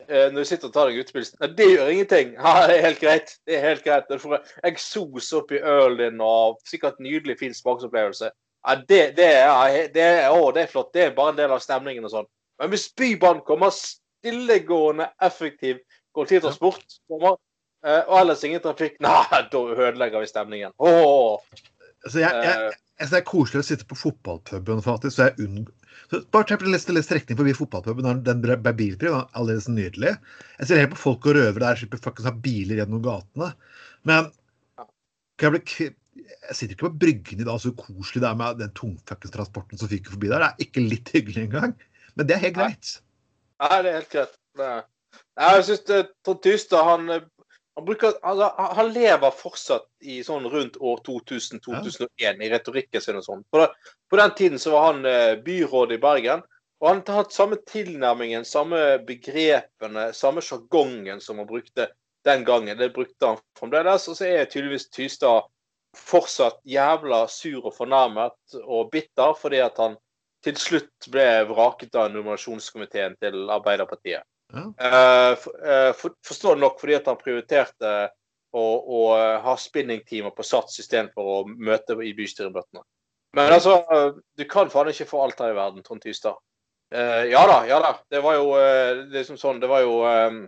eh, når du sitter og tar deg utepils Nei, det gjør ingenting. Ja, det er helt greit. Det er helt greit. Du får eksos oppi ølen din og sikkert nydelig, fin smaksopplevelse. Ja, det, det, er, det, er, å, det er flott. Det er bare en del av stemningen og sånn. Men hvis Bybanen kommer stillegående, effektiv kollektivtransport kommer, eh, og ellers ingen trafikk, nei, da ødelegger vi stemningen. Åh, Altså, jeg, jeg, eh, jeg synes det er koselig å sitte på fotballpuben, faktisk. Så jeg unngår Så bare tenk på litt strekning forbi fotballpuben. Den ble bilfri. Den er allerede så nydelig. Jeg ser helt på folk og røvere der slipper fuckings ha biler gjennom gatene. Men jeg, bli, jeg sitter ikke på Bryggen i dag, så koselig det er med den tungfuckings transporten som fyker forbi der. Det er ikke litt hyggelig engang. Men det er helt greit. Nei, det er helt greit. Nei, jeg syns Trond Tystad han, eh, han, bruker, altså, han lever fortsatt i sånn rundt år 2000-2001 i retorikken sin og sånn. På, på den tiden så var han eh, byråd i Bergen. Og han har hatt samme tilnærmingen, samme begrepene, samme sjargongen som han brukte den gangen. Det brukte han fremdeles. Og så er tydeligvis Tystad fortsatt jævla sur og fornærmet og bitter fordi at han til slutt ble vraket av nominasjonskomiteen til Arbeiderpartiet. Ja. Uh, for, uh, for, forståelig nok fordi at han prioriterte å, å ha spinningtimer på SATS istedenfor å møte i bystyremøtene. Men altså, du kan faen ikke få alt her i verden, Trond Tystad. Uh, ja da, ja da. Det var jo liksom sånn, det var jo um,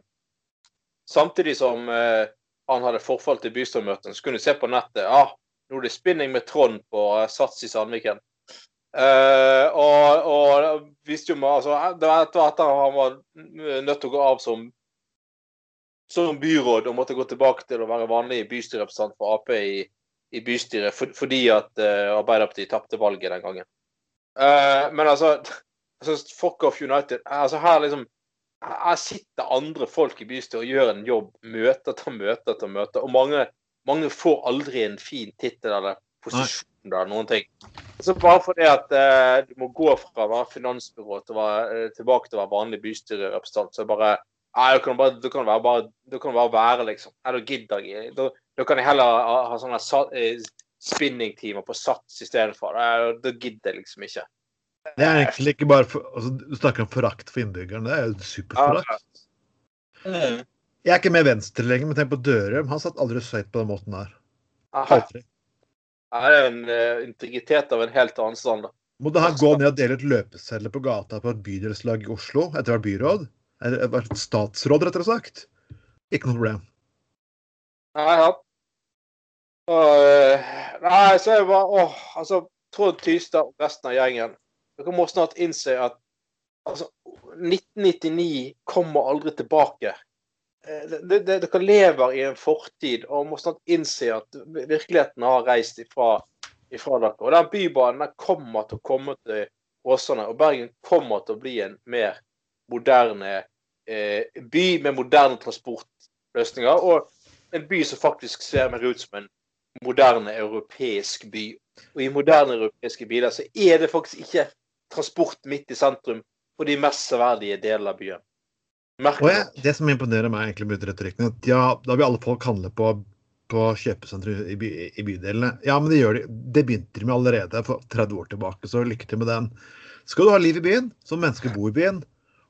Samtidig som han hadde forfall til bystyremøtene, så kunne du se på nettet ja, nå er det spinning med Trond på SATS i Sandviken. Eh, og, og visste jo altså, det var etter at han var nødt til å gå av som, som byråd og måtte gå tilbake til å være vanlig bystyrerepresentant for Ap i, i bystyret for, fordi at uh, Arbeiderpartiet tapte valget den gangen. Uh, men altså, altså Fuck off United. altså her liksom her sitter andre folk i bystyret og gjør en jobb, møte etter møte etter møte. Og mange, mange får aldri en fin tittel eller posisjon eller noen ting. Så bare fordi at eh, du må gå fra å være finansbyrå til å være, eh, tilbake til å være vanlig bystyrerepresentant, så bare Nei, da kan du bare, da kan du da kan du bare være, liksom. Nei, da gidder jeg ikke. Da, da kan jeg heller ha, ha sånne eh, spinningtimer på Sats istedenfor. Nei, Da gidder jeg liksom ikke. Det er egentlig ikke bare for, altså, Du snakker om forakt for innbyggerne. Det er jo superforakt. Mm. Jeg er ikke med Venstre lenger, men tenk på Dørum. Han satt aldri søyt på den måten der. Aldri. Er en uh, integritet av en helt annen sammen. Må det her gå ned og dele ut løpesedler på gata på et bydelslag i Oslo etter å ha byråd? Eller vært statsråd, rettere sagt. Ikke noe problem. Nei, ja. Og, eh, nei, så er det bare åh, altså, Trond Tystad og resten av gjengen Dere må snart innse at altså, 1999 kommer aldri tilbake. Dere lever i en fortid og må snart innse at virkeligheten har reist ifra, ifra dere. Og den bybanen den kommer til å komme til Åsane, og Bergen kommer til å bli en mer moderne eh, by med moderne transportløsninger. Og en by som faktisk ser mer ut som en moderne europeisk by. Og i moderne europeiske biler så er det faktisk ikke transport midt i sentrum på de mest severdige delene av byen. Og jeg, det som imponerer meg egentlig med retorikken, at ja, da vil alle folk handle på på kjøpesentre i, by, i bydelene. Ja, men det gjør de. Det begynte de med allerede for 30 år tilbake, så lykke til med den. Skal du ha liv i byen, så må mennesker bo i byen.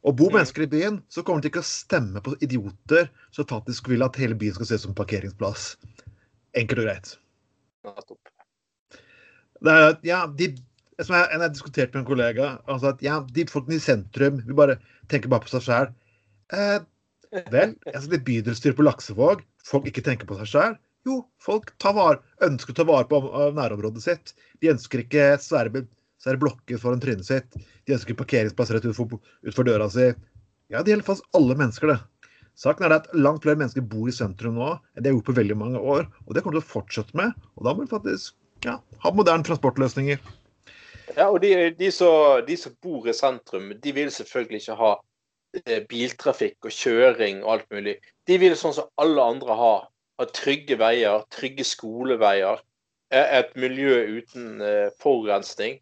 Og bor Mm. mennesker i byen, så kommer de ikke å stemme på idioter som faktisk vil at hele byen skal se ut som parkeringsplass. Enkelt og greit. Det er, ja, de, som jeg, jeg diskuterte med en kollega, sa at ja, de folkene i sentrum vi bare tenker bare på seg sjøl. Eh, vel, altså det bydelsstyret på Laksevåg, folk ikke tenker på seg sjøl. Jo, folk vare, ønsker å ta vare på nærområdet sitt. De ønsker ikke svære, svære blokker foran trynet sitt. De ønsker parkeringsplasser rett utfor, utfor døra si. Ja, det gjelder fast alle mennesker, det. Saken er at langt flere mennesker bor i sentrum nå enn de har gjort på veldig mange år. Og det kommer til å fortsette med. Og da må vi faktisk ja, ha moderne transportløsninger. Ja, og de, de, som, de som bor i sentrum, de vil selvfølgelig ikke ha biltrafikk og kjøring og alt mulig. De vil sånn som alle andre ha. Ha trygge veier, trygge skoleveier. eh, Et miljø uten eh, forurensning.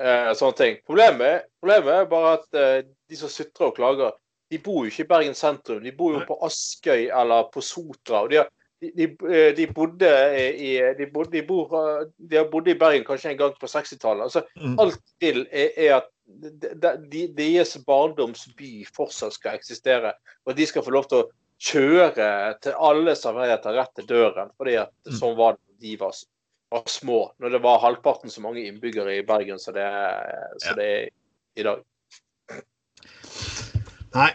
eh, Sånne ting. Problemet, problemet er bare at eh, de som sutrer og klager, de bor jo ikke i Bergen sentrum. De bor jo på Askøy eller på Sotra. og de har de, de, eh, de bodde i de, bodde, de, bor, eh, de har bodd i Bergen kanskje en gang på 60-tallet. Altså, Mm. alt vil, er, er at deres barndomsby fortsatt skal eksistere. Og de skal få lov til å kjøre til alle serveretter rett til døren. fordi at Mm. sånn var det de var, var små. Når det var halvparten så mange innbyggere i Bergen som det, så det er i dag. Nei.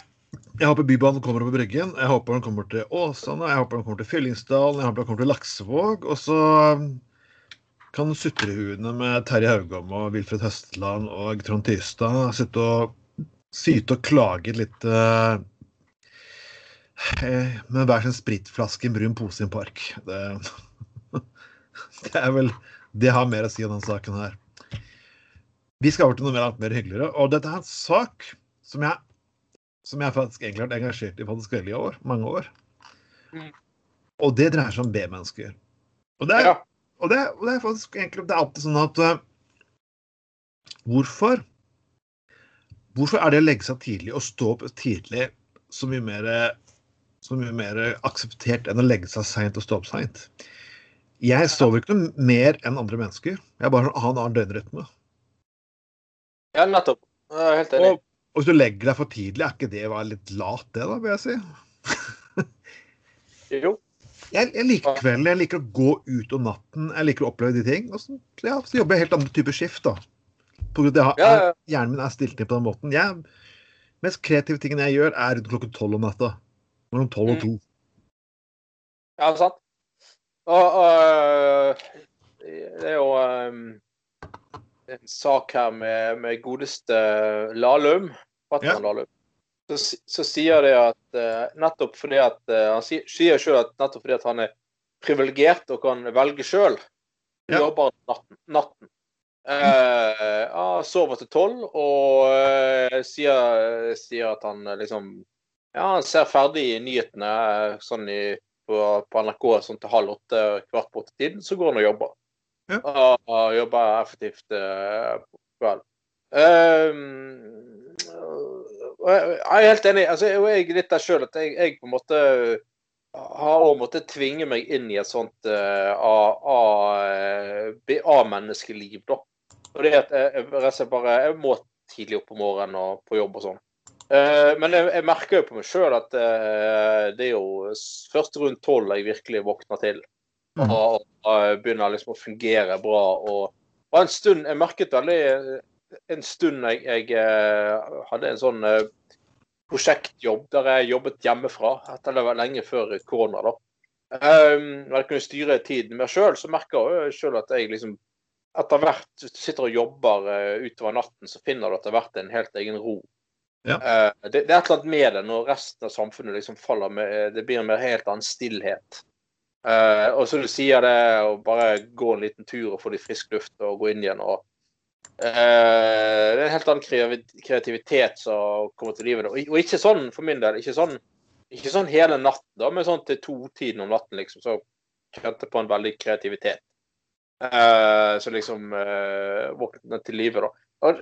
Jeg håper Bybanen kommer over Bryggen. Jeg håper den kommer til Åsane. Jeg håper den kommer til Fyllingsdalen. Jeg håper den kommer til Laksevåg. Og så kan sutrehuene med Terje Haugom og Wilfred Høstland og Trond Tystad sitte og syte og klage litt eh, eh, med hver sin spritflaske i en brun pose i en park. Det, det er vel Det har mer å si om denne saken her. Vi skal over til noe mer, langt mer hyggeligere. Og dette er en sak som jeg som jeg faktisk egentlig har vært engasjert i faktisk veldig år, mange år. Mm. Og det dreier seg om B-mennesker. Og, det er- Ja. Og, det, og det er faktisk egentlig det er alltid sånn at uh, Hvorfor? Hvorfor er det å legge seg tidlig og stå opp tidlig så mye mer, så mye mer akseptert enn å legge seg seint og stå opp seint? Jeg sover ikke noe mer enn andre mennesker. Jeg bare har en annen døgnrytme. ja, nettopp. Jeg er helt enig. Og, og hvis du legger deg for tidlig, er ikke det å være litt lat, det, da, vil jeg si? Jo. Jeg, jeg liker kvelden, jeg liker å gå ut om natten, jeg liker å oppleve de ting. Og så, ja, så jobber jeg helt andre typer skift, da. På grunn av at er- hjernen min er stilt inn på den måten. Jeg, mest kreative tingen jeg gjør, er rundt klokken tolv om natta. Mellom tolv og Mm. to. Ja, sant. Og, og det er jo um, en sak her med, med godeste Lahlum. Fatman Ja. Lahlum. Så, så sier det at uh, nettopp fordi at uh, Han sier, sjøl at nettopp fordi at han er privilegert og kan velge sjøl, Ja. jobber natten. natten. Uh, sover til tolv og eh, sier, sier at han liksom Ja, han ser ferdig nyhetene sånn i på, på NRK sånn til halv åtte, kvart på åtte-tiden, så går han og jobber. Ja. Jobber effektivt på kvelden. Og jeg, jeg er helt enig. altså Jeg er litt der sjøl at jeg, jeg på en måte har også måttet tvinge meg inn i et sånt uh, A-menneskeliv, da. Fordi at jeg, jeg, og bare, jeg må tidlig opp om morgenen og på jobb og sånn. Uh, men jeg, jeg merker jo på meg sjøl at uh, det er jo først rundt tolv jeg virkelig våkner til. Mhm. Og, og begynner liksom å fungere bra. Og, og en stund Jeg merket veldig En stund jeg, jeg eh, hadde en sånn eh, prosjektjobb der jeg jobbet hjemmefra. Etter det var lenge før korona, da. Um, når jeg kunne styre tiden mer sjøl, så merker jeg sjøl at jeg liksom etter hvert hvis du sitter og jobber eh, utover natten, så finner du etter hvert en helt egen ro. Ja. Det, det er et eller annet med det når resten av samfunnet liksom faller med Det blir en mer helt annen stillhet. Og så du sier det, å bare gå en liten tur og få litt frisk luft og gå inn igjen og Det er en helt annen kreativitet som kommer til livet. Og, ikke sånn for min del. Ikke sånn, ikke sånn hele natten, da, men sånn til to-tiden om natten, liksom. Så kjente på en veldig kreativitet. Uh, så liksom uh, våkne til live, da.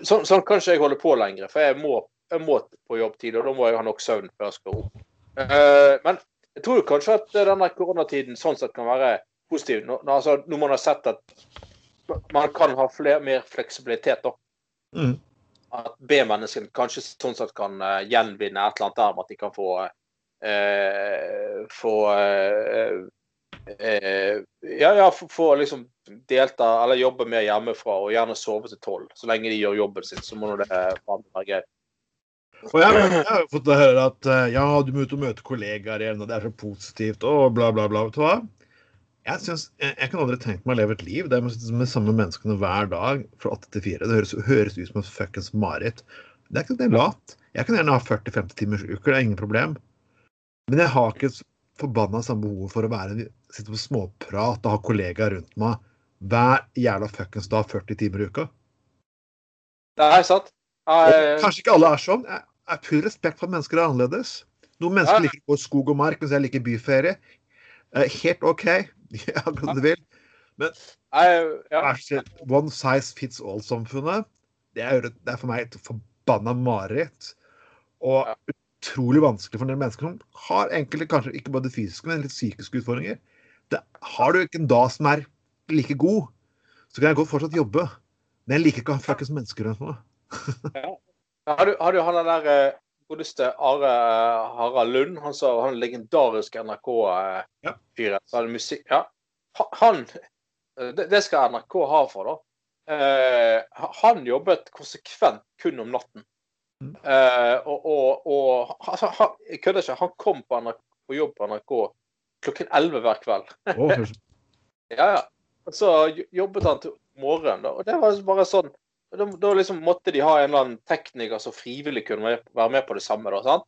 Sånn, sånn kan ikke jeg holde på lenger, for jeg må, jeg må på jobb tidlig, og da må jeg ha nok søvn før jeg skal opp. Uh, men jeg tror kanskje at denne koronatiden sånn sett kan være positiv. Når, altså, når man har sett at man kan ha flere, mer fleksibilitet, da. Mm. At B-menneskene kanskje sånn sett kan uh, gjenvinne et eller annet der med at de kan få uh, få uh, ja, ja, få, liksom delta eller jobbe mer hjemmefra og gjerne sove til tolv. Så lenge de gjør jobben sin, så må nå det være greit. Og jeg, jeg har fått høre at ja, du må ut og møte kollegaer igjen, og det er så positivt, og bla, bla, bla. Vet du hva? Jeg, synes, jeg, jeg kan aldri tenke meg å leve et liv der med, med samme menneskene hver dag fra 8 til 4. Det høres, høres ut som et fuckings mareritt. Det er ikke det lat. Jeg kan gjerne ha 40-50 timers uker, det er ingen problem. Men jeg har ikke forbanna samme behov for å være, sitte på småprat og ha kollegaer rundt meg hver jævla fuckings dag 40 timer i uka. Det er sant. Jeg, Kanskje ikke alle er sånn. Jeg jeg har full respekt for at mennesker er annerledes. Noen mennesker Ja. liker å gå skog og mark, mens jeg liker byferie. Eh, Helt OK. Ja, hva du vil. Men ja. Snill, One size fits all-samfunnet. Det, det er for meg et forbanna mareritt. Og Ja. utrolig vanskelig for en del mennesker som har enkelte, kanskje ikke bare det fysiske, men litt psykiske utfordringer. Det, har du ikke en dag som er like god, så kan jeg godt fortsatt jobbe. Men jeg liker ikke å ha fuckings mennesker rundt meg. Har du, har du han der eh, godeste Are eh, Harald Lund, han som han legendariske NRK-fyren ja. musikk Ja. Han eh, det, det skal NRK ha for, da. Eh, han jobbet konsekvent kun om natten. Mm. Eh, og og, og altså, han, jeg kødder ikke. Han kom på, NRK, på jobb på NRK klokken 11 hver kveld. Ja, ja. Så jobbet han til morgenen, da. Og det var bare sånn Da, da liksom måtte de ha en eller annen tekniker som frivillig kunne være- med på det samme, da. sant?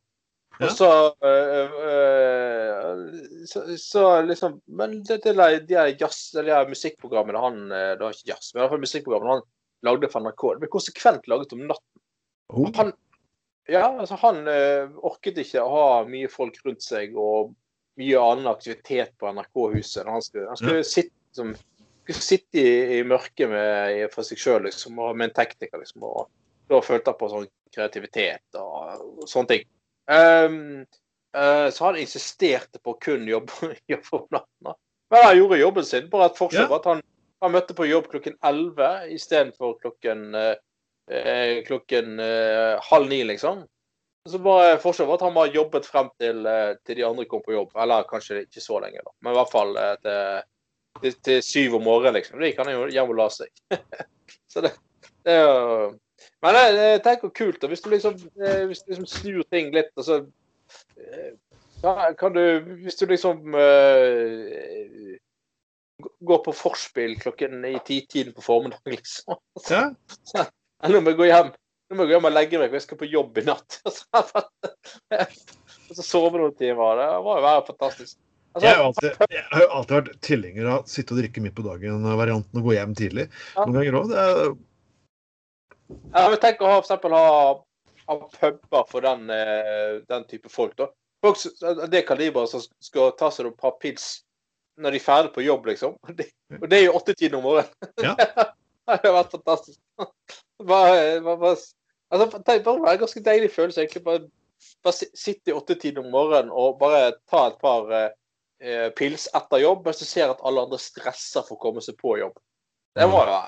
Ja. Og så, øh, øh, så Så liksom Men det, det er de jazz, her musikkprogrammene han Det var ikke jazz, men i hvert fall musikkprogrammene han lagde for NRK, det ble konsekvent laget om natten. Oh. Han, ja, altså han øh, orket ikke å ha mye folk rundt seg og mye annen aktivitet på NRK-huset. Han skulle, han skulle sitte, liksom, skulle sitte i, i mørket med, for seg sjøl liksom, med en tekniker. liksom, og Da følte jeg på sånn kreativitet og, og sånne ting. Um, uh, så han insisterte på å kun jobbe, jobbe om natten. Men han gjorde jobben sin. Bare at forskjellen Ja. var at han, han møtte på jobb klokken 11 istedenfor klokken eh, eh, klokken eh, halv ni, liksom. Så bare Forskjellen var at han bare jobbet frem til, eh, til de andre kom på jobb. Eller kanskje ikke så lenge, da. Men i hvert fall til, til, til syv om morgenen, liksom. De kan jo og la seg. så det, det er jo Men jeg, tenker kult, da. Hvis du liksom, eh, hvis du liksom snur ting litt, og så eh, kan du Hvis du liksom eh, går på forspill klokken i ti-tiden på formiddagen, liksom. Ja. Eller om jeg gå hjem Nå må jeg gå hjem og legge meg, for jeg skal på jobb i natt. Og så sove noen timer. Det må jo fantastisk. Altså, Jeg har, alltid, jeg har jo alltid vært tilhenger av å sitte og drikke midt på dagen-varianten og gå hjem tidlig. Ja. Noen ganger òg. Det er jeg vil tenke å ha, for eksempel, ha, ha puber for den, eh, den type folk. da. Folk av det kaliberet som skal ta seg et par pils når de er ferdig på jobb, liksom. Og det, og det er jo åttetiden om morgenen. Ja. det har vært fantastisk. Bare, bare, bare, altså, det bare en ganske deilig følelse. egentlig. Bare, bare sitte i åttetiden om morgenen og bare ta et par eh, pils etter jobb, mens du ser at alle andre stresser for å komme seg på jobb. Det må jo være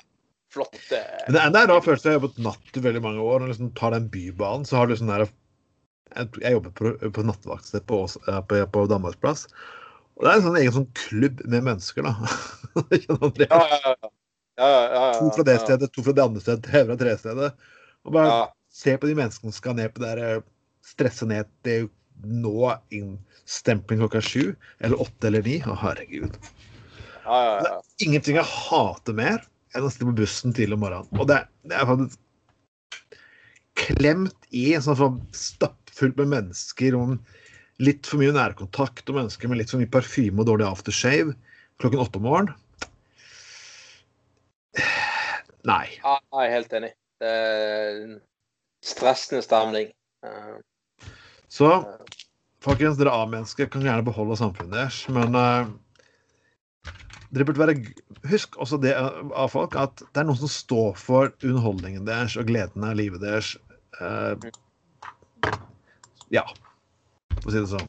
flott. eh, det er en rar følelse. Jeg har jobbet natt i veldig mange år. Du liksom tar den bybanen, så har du sånn der Jeg, jobber på, på nattevaktsted på, eh, på, på Danmarksplass. Og det er en sånn egen sånn klubb med mennesker, da. Ikke noe. Ja, ja, ja. ja, ja, ja, ja. To fra det stedet, to fra det andre stedet, tre fra stedet. Og bare se på de menneskene som skal ned på det der eh, Stresse ned til nå innstempling klokka sju eller åtte eller ni. Å, herregud. Ja, ja, ja. Ingenting jeg hater mer enn å sitte på bussen tidlig om morgenen. Og det, det er faktisk klemt i sånn stappfullt med mennesker og litt for mye nærkontakt og mennesker med litt for mye parfyme og dårlig aftershave klokken åtte om morgenen. Nei. Ja, jeg er helt enig. Det er stressende stemning. Så folkens, dere A-mennesker kan gjerne beholde samfunnet deres, men uh, dere burde være Husk også det eh, av folk at det er noen som står for underholdningen deres og gleden av livet deres. Uh, ja, for å si det sånn.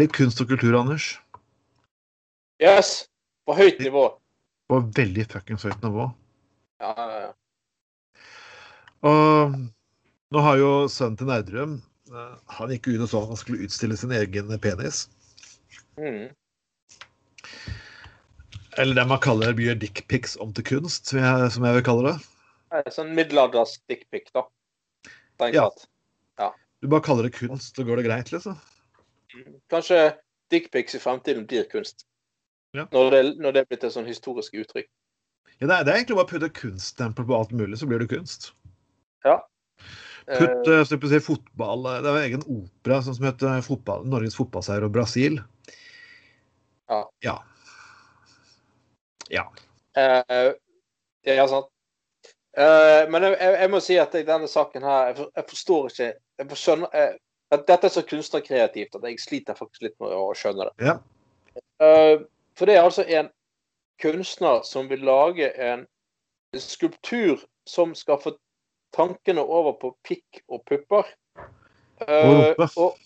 Litt kunst og kultur, Anders. Yes! På høyt nivå. På veldig fuckings høyt nivå. Ja, ja, ja. Og nå har jo sønnen til Nerdrum eh, Han gikk ut og sa han skulle utstille sin egen penis. Mm. Eller det man kaller mye dickpics om til kunst, som jeg, som jeg vil kalle det. Det Sånn middelalders dickpic, da. Ja. at. Du bare kaller det kunst, så går det greit, liksom. Kanskje dickpics i fremtiden blir kunst. Ja. Når, det, når det er blitt et sånn historisk uttrykk. Ja, det, er, det er egentlig bare å putte kunststempel på alt mulig, så blir det kunst. Ja. Putt eh, jeg si, fotball Det var egen opera sånn som het fotball, Norges fotballseier og Brasil. Ja. Ja. Ja. Eh, eh, ja, sant. Uh, men jeg, jeg, jeg må si at i denne saken her, jeg, for, jeg forstår ikke Jeg skjønner, skjønne eh, at Dette er så kunstnerkreativt at jeg sliter faktisk litt med å skjønne det. Ja. Eh, for det er altså en kunstner som vil lage en skulptur som skal få tankene over på pikk og pupper. Uh, Og rumpe. og,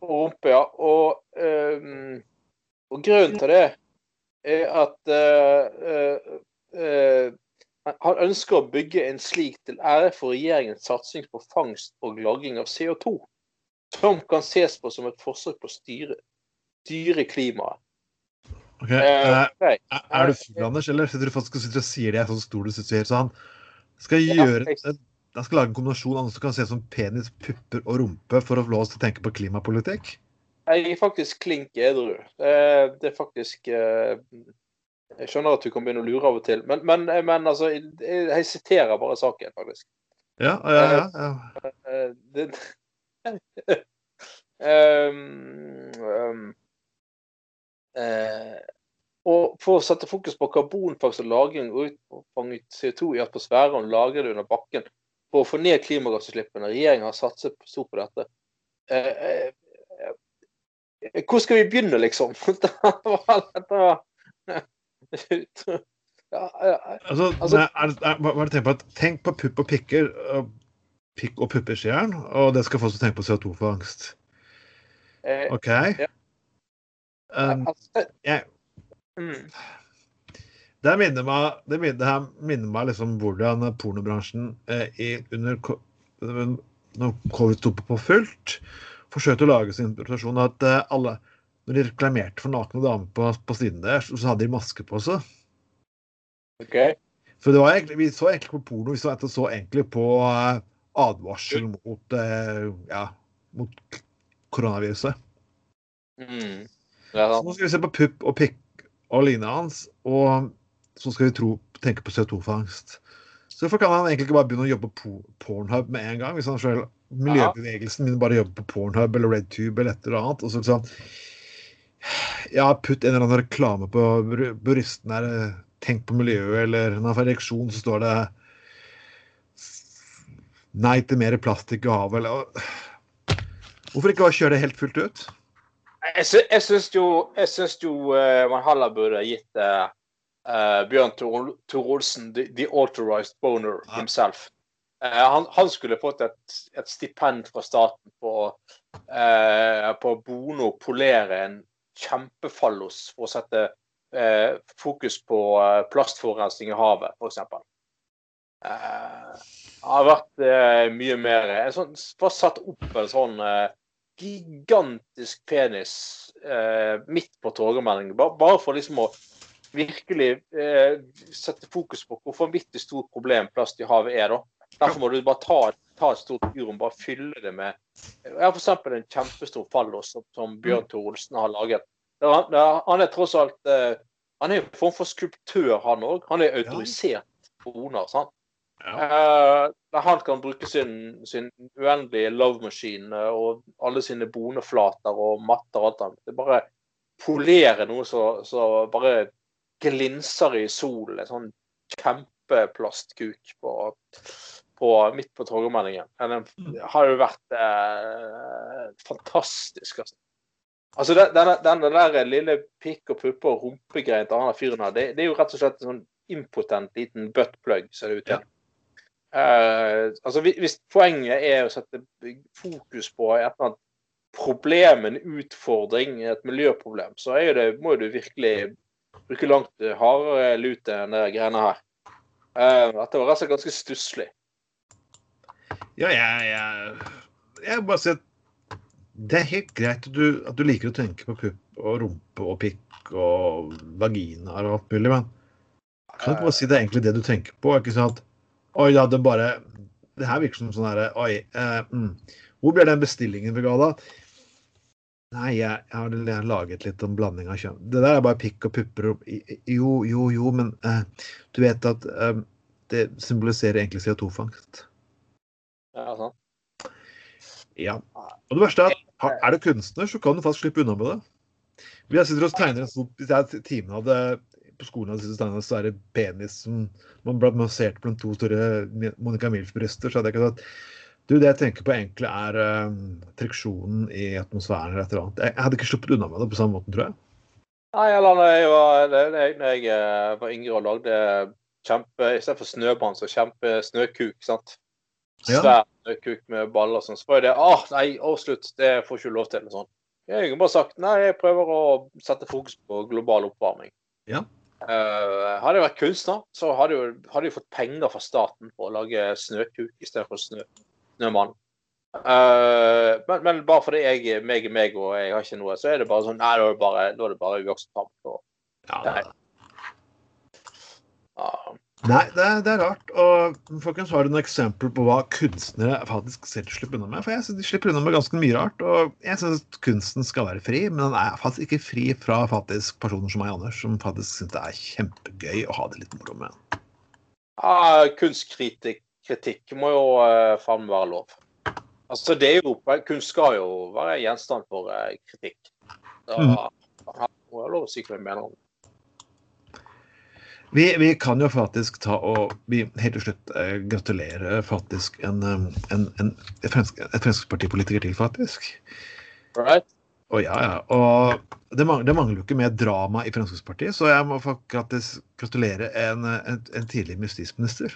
og rumpe, ja. Og, um, og grunnen til det er at uh, uh, han ønsker å bygge en slik til ære for regjeringens satsing på fangst og lagring av CO2, som kan ses på som et forsøk på å styre, styre klimaet. Ok. Eh. Er er du full, Anders, eller sitter du faktisk og sier det? Er så stor du sitter så han skal Ja, gjøre jeg- skal lage en kombinasjon av noe som kan se ut som penis, pupper og rumpe for å få oss til å tenke på klimapolitikk? Jeg er faktisk klink edru. Eh, Det er faktisk eh, Jeg skjønner at du kan begynne å lure av og til, men, men, men altså jeg, siterer bare saken, faktisk. Ja, ja, ja. ja. Eh, det, um, um, uh, og for å sette fokus på karbonfangst og -lagring og utfanget CO2 i atmosfæren og lagre det under bakken for å få ned klimagassutslippene. Regjeringen har satset stort på dette. Eh, eh, eh, hvor skal vi begynne, liksom? Ja, ja, Altså, Altså- er, er, er tenk på? At, tenk på pupp og pikker. Og pikk og pupper, sier han. Og det skal få oss til å tenke på CO2-fangst. eh, OK? Um, altså, jeg- mm. Det minner meg, det minner, minner meg liksom hvordan pornobransjen eh, i, under når covid sto på fullt, forsøkte å lage sin presentasjon at eh, alle Når de reklamerte for nakne damer på, på siden der, så så hadde de maske på seg. Okay. Så det var egentlig, vi så egentlig på porno, vi så, så egentlig på eh, advarsel mot, eh, ja, mot koronaviruset. Mm. Ja, Så nå skal vi se på pupp og pikk og lignende hans, og så skal vi tro, tenke på CO2-fangst. Så hvorfor kan han egentlig ikke bare begynne å jobbe på Pornhub med en gang? Hvis han selv, miljøbevegelsen begynner bare å jobbe på Pornhub eller RedTube eller et eller annet. og så sånn, ja, putt en eller annen reklame på buristen her. Tenk på miljøet, eller når han får ereksjon, så står det Nei til mer plastikk i havet, eller Hvorfor ikke bare kjøre det helt fullt ut? Jeg, sy jeg syns jo, jeg syns jo uh, heller burde gitt eh, eh, Bjørn Tor Tor Olsen the, the authorized boner Ja. himself. Uh, han, han skulle fått et, et stipend fra staten på, uh, på Bono polere en kjempefallos for å sette uh, fokus på plastforurensning i havet, f.eks. Uh, har vært mye mer en sånn, Bare satt opp en sånn gigantisk penis midt på torgallmeldingen, Bare, bare for liksom å virkelig eh, sette fokus på hvor vanvittig stort problem plast i havet er. da. Derfor må du bare ta, ta et stort urom, bare fylle det med ja, f.eks. en kjempestor fallos som, som Bjørn Tor Olsen har laget. Er- Han er tross alt eh, Han er jo en form for skulptør, han òg. Han er autorisert boner. sant? Ja. Uh, han kan bruke sin, sin uendelige love machine eh, og alle sine boneflater og matter og alt annet. Det bare polere noe så bare glinser i solen. En sånn kjempeplastkuk på, på, midt på Torgallmenningen. Den har jo vært eh, fantastisk. altså. Altså, den- Denne, denne der lille pikk og puppe og rumpegreien til han fyren her, det, det er jo rett og slett en sånn impotent liten buttplug, ser det ut til. Eh, altså, hvis- poenget er å sette fokus på et eller annet problem, en utfordring, et miljøproblem, så det, må du virkelig bruke langt hardere lute enn de greiene her. Uh, dette var rett og slett ganske stusslig. Ja, jeg, jeg, jeg bare sier at det er helt greit at du, at du liker å tenke på pupp og rumpe og pikk og vaginaer og alt mulig, men kan du bare si det er egentlig det du tenker på? Ikke at Oi, da, det bare Det her virker som sånn herre Oi. Eh, mm. Hvor ble den bestillingen fra ga da? Nei, jeg, jeg har laget litt om blanding av kjønn. Det der er bare pikk og pupper og Jo, jo, jo, men uh, du vet at uh, det symboliserer egentlig CO2-fangst. Ja, sånn. Ja. Og det verste er at er du kunstner, så kan du faktisk slippe unna med det. Hvis jeg sitter og tegner en sånn, hvis jeg timen hadde på skolen hadde så er det penis som man ble massert blant to store Monica Milf-bryster, så hadde jeg ikke sagt du, det jeg tenker på egentlig er uh, friksjonen i atmosfæren eller et eller annet. Jeg, hadde ikke sluppet unna med det på samme måten, tror jeg. Nei, eller når jeg var, når jeg, eh, var yngre og lagde kjempe Istedenfor snøbrann, så kjempe snøkuk. sant? Svær ja. snøkuk med baller og sånn. Så var det Å, ah, nei, avslutt. Det får ikke lov til. sånn. Jeg har bare sagt nei, jeg prøver å sette fokus på global oppvarming. Ja. Uh, hadde jeg vært kunstner, så hadde jeg, hadde jeg fått penger fra staten på å lage snøkuk istedenfor snø, snømann. Uh, men, men, bare fordi jeg meg er meg og jeg har ikke noe, så er det bare sånn Nei, da er det bare, da er det bare uakseptabelt. Ja. Uh, Nei, det er, det er, rart. Og folkens, har du noen eksempler på hva kunstnere faktisk selv slipper unna med? For jeg synes de slipper unna med ganske mye rart. Og jeg syns kunsten skal være fri, men den er faktisk ikke fri fra faktisk personer som meg, Anders, som faktisk syns det er kjempegøy å ha det litt moro med. Ja, kunstkritikk må jo uh, faen være lov. Altså, det er jo, Kunst skal jo være gjenstand for uh, kritikk. Da må har jeg lov å si hva jeg mener om. Vi, vi, kan jo faktisk ta og vi helt til slutt eh, gratulere faktisk en, en, en, fremsk, et Fremskrittspartipolitiker til, faktisk. Right. Og ja, ja. Og det, mangler, det mangler jo ikke mer drama i Fremskrittspartiet, så jeg må faktisk gratulere en, en, en tidligere justisminister.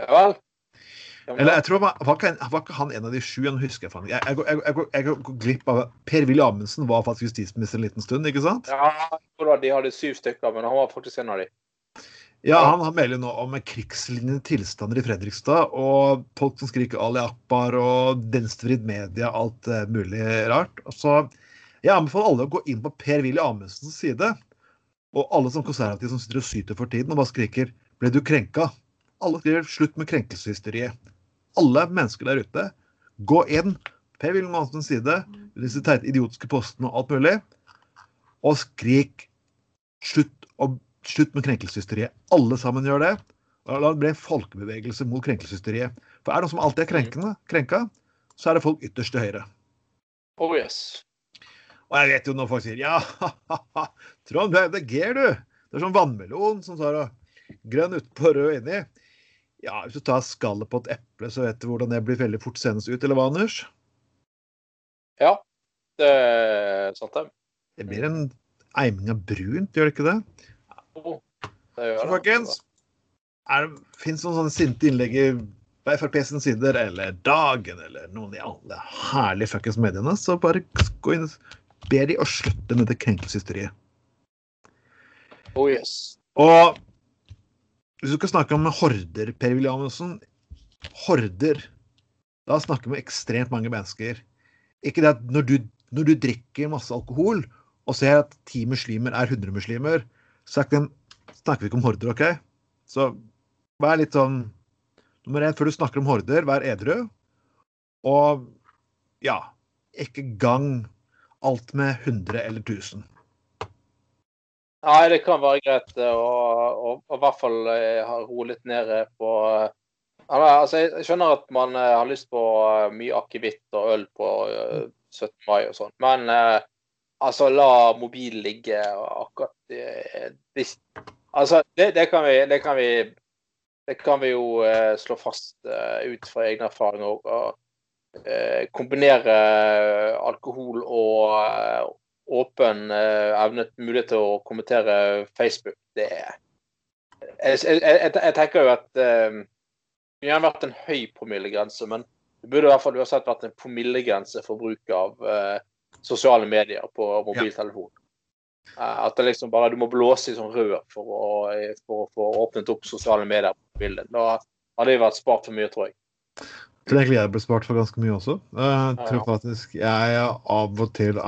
Ja vel. Eller jeg tror var, var, ikke, var ikke han en av de sju? Jeg husker jeg, jeg, jeg, jeg, jeg går glipp av Per-Willy Amundsen var faktisk justisminister en liten stund, ikke sant? Ja, de hadde syv stykker, men han var faktisk en av de. Ja, han han melder nå om krigslignende tilstander i Fredrikstad, og folk som skriker Ali Akbar og venstrevridd media, alt uh, mulig rart. Så jeg anbefaler alle å gå inn på Per-Willy Amundsens side, og alle som konservative som sitter og syter for tiden og bare skriker 'Ble du krenka?' Alle skriver 'slutt med krenkelseshysteriet' alle mennesker der ute, gå inn Per Wilhelm Hansens side, disse teite idiotiske postene og alt mulig, og skrik slutt, og, slutt med krenkelseshysteriet. Alle sammen gjør det. Og la det bli en folkebevegelse mot krenkelseshysteriet. For er det noe som alltid er krenkende, krenka, så er det folk ytterst til høyre. Oh yes. Og jeg vet jo når folk sier ja, Trond, du er MDG, du. Det er sånn vannmelon som tar grønn utpå rød inni. Ja, Hvis du tar skallet på et eple, så vet du hvordan det blir veldig fort sendes ut, eller hva, Anders? Ja, det er sant, det. Det blir en eiming av brunt, gjør det ikke det? Jo, det gjør så, folkens, det fins noen sånne sinte innlegg på Frp sin sider, eller Dagen, eller noen i alle herlige fuckings mediene, så bare gå inn og be de å slutte med det krenkelseshysteriet. Oh yes. Og hvis du skal snakke om horder, Per Williamsen Horder. Da snakker vi om ekstremt mange mennesker. Ikke det at når du, når du drikker masse alkohol og ser at ti muslimer er 100 muslimer, så snakker vi ikke om horder, OK? Så vær litt sånn Nummer én, før du snakker om horder, vær edru. Og ja, ikke gang alt med 100 eller 1000. Nei, det kan være greit eh, å i hvert fall ha roe litt ned eh, på altså, Jeg skjønner at man har lyst på mye akevitt og øl på 17. mai og sånn, men altså, la mobilen ligge akkurat hvis Altså, det, det, kan vi, det, kan vi, det kan vi jo slå fast ut fra egne erfaringer. Og, kombinere alkohol og åpen uh, evnet mulighet til å kommentere Facebook, det er Jeg, jeg, jeg, jeg tenker jo at uh, det har vært en høy promillegrense, men Det burde i hvert fall uansett vært en promillegrense for bruk av uh, sosiale medier på mobiltelefon. Eh, at det liksom bare, du må blåse i sånn rør for å, for, for å åpnet opp sosiale medier på bildet. Da hadde det vært spart for mye, tror jeg. Jeg tror egentlig jeg ble spart for ganske mye også. Jeg tror Ja. faktisk jeg av og til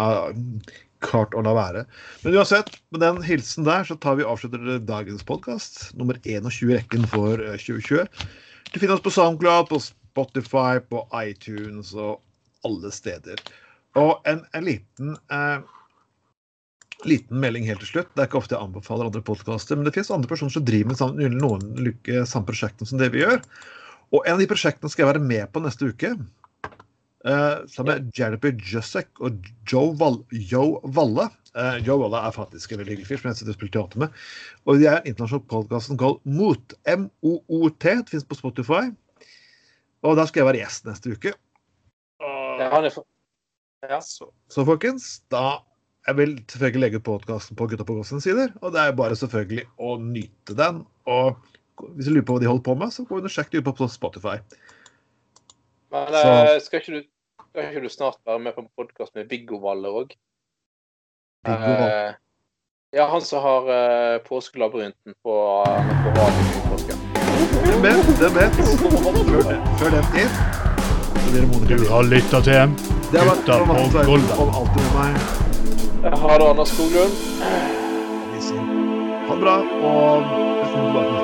klart å la være. Men uansett, med den hilsen der, så tar vi avslutter dagens podkast. Nummer 21 i rekken for eh, 2020. Du finner oss på SoundCloud, på Spotify, på iTunes og alle steder. Og en, en liten eh, liten melding helt til slutt. Det er ikke ofte jeg anbefaler andre podkaster, men det finnes andre personer som driver med samme, noen lykke, samme prosjektene som det vi gjør. Og en av de prosjektene skal jeg være med på neste uke. Uh, sammen med Jeremy Jusek og Joe, Val Joe Valle. Eh, Joe Valle er faktisk en veldig hyggelig fyr som jeg sitter og spiller teater med. Og de er en internasjonal podkast som Mot. M-O-O-T. Det finnes på Spotify. Og der skal jeg være gjest neste uke. Og- Ja, er så, så folkens, da jeg vil selvfølgelig legge ut podkasten på Gutta på Gåsens sider. Og det er bare selvfølgelig å nyte den. Og hvis du lurer på hva de holder på med, så gå inn og sjekk det ut på Spotify. Men Så- eh, skal, ikke du, skal ikke du snart være med på en podkast med Viggo Valle òg? Eh, ja, han som har uh, Påskelabyrinten på, uh, på er bedt, det er bedt Før, før den tid det Du har lytta til Det har vært Gutta på meg. Ha det, Anders Skoglund. Ha det bra, og.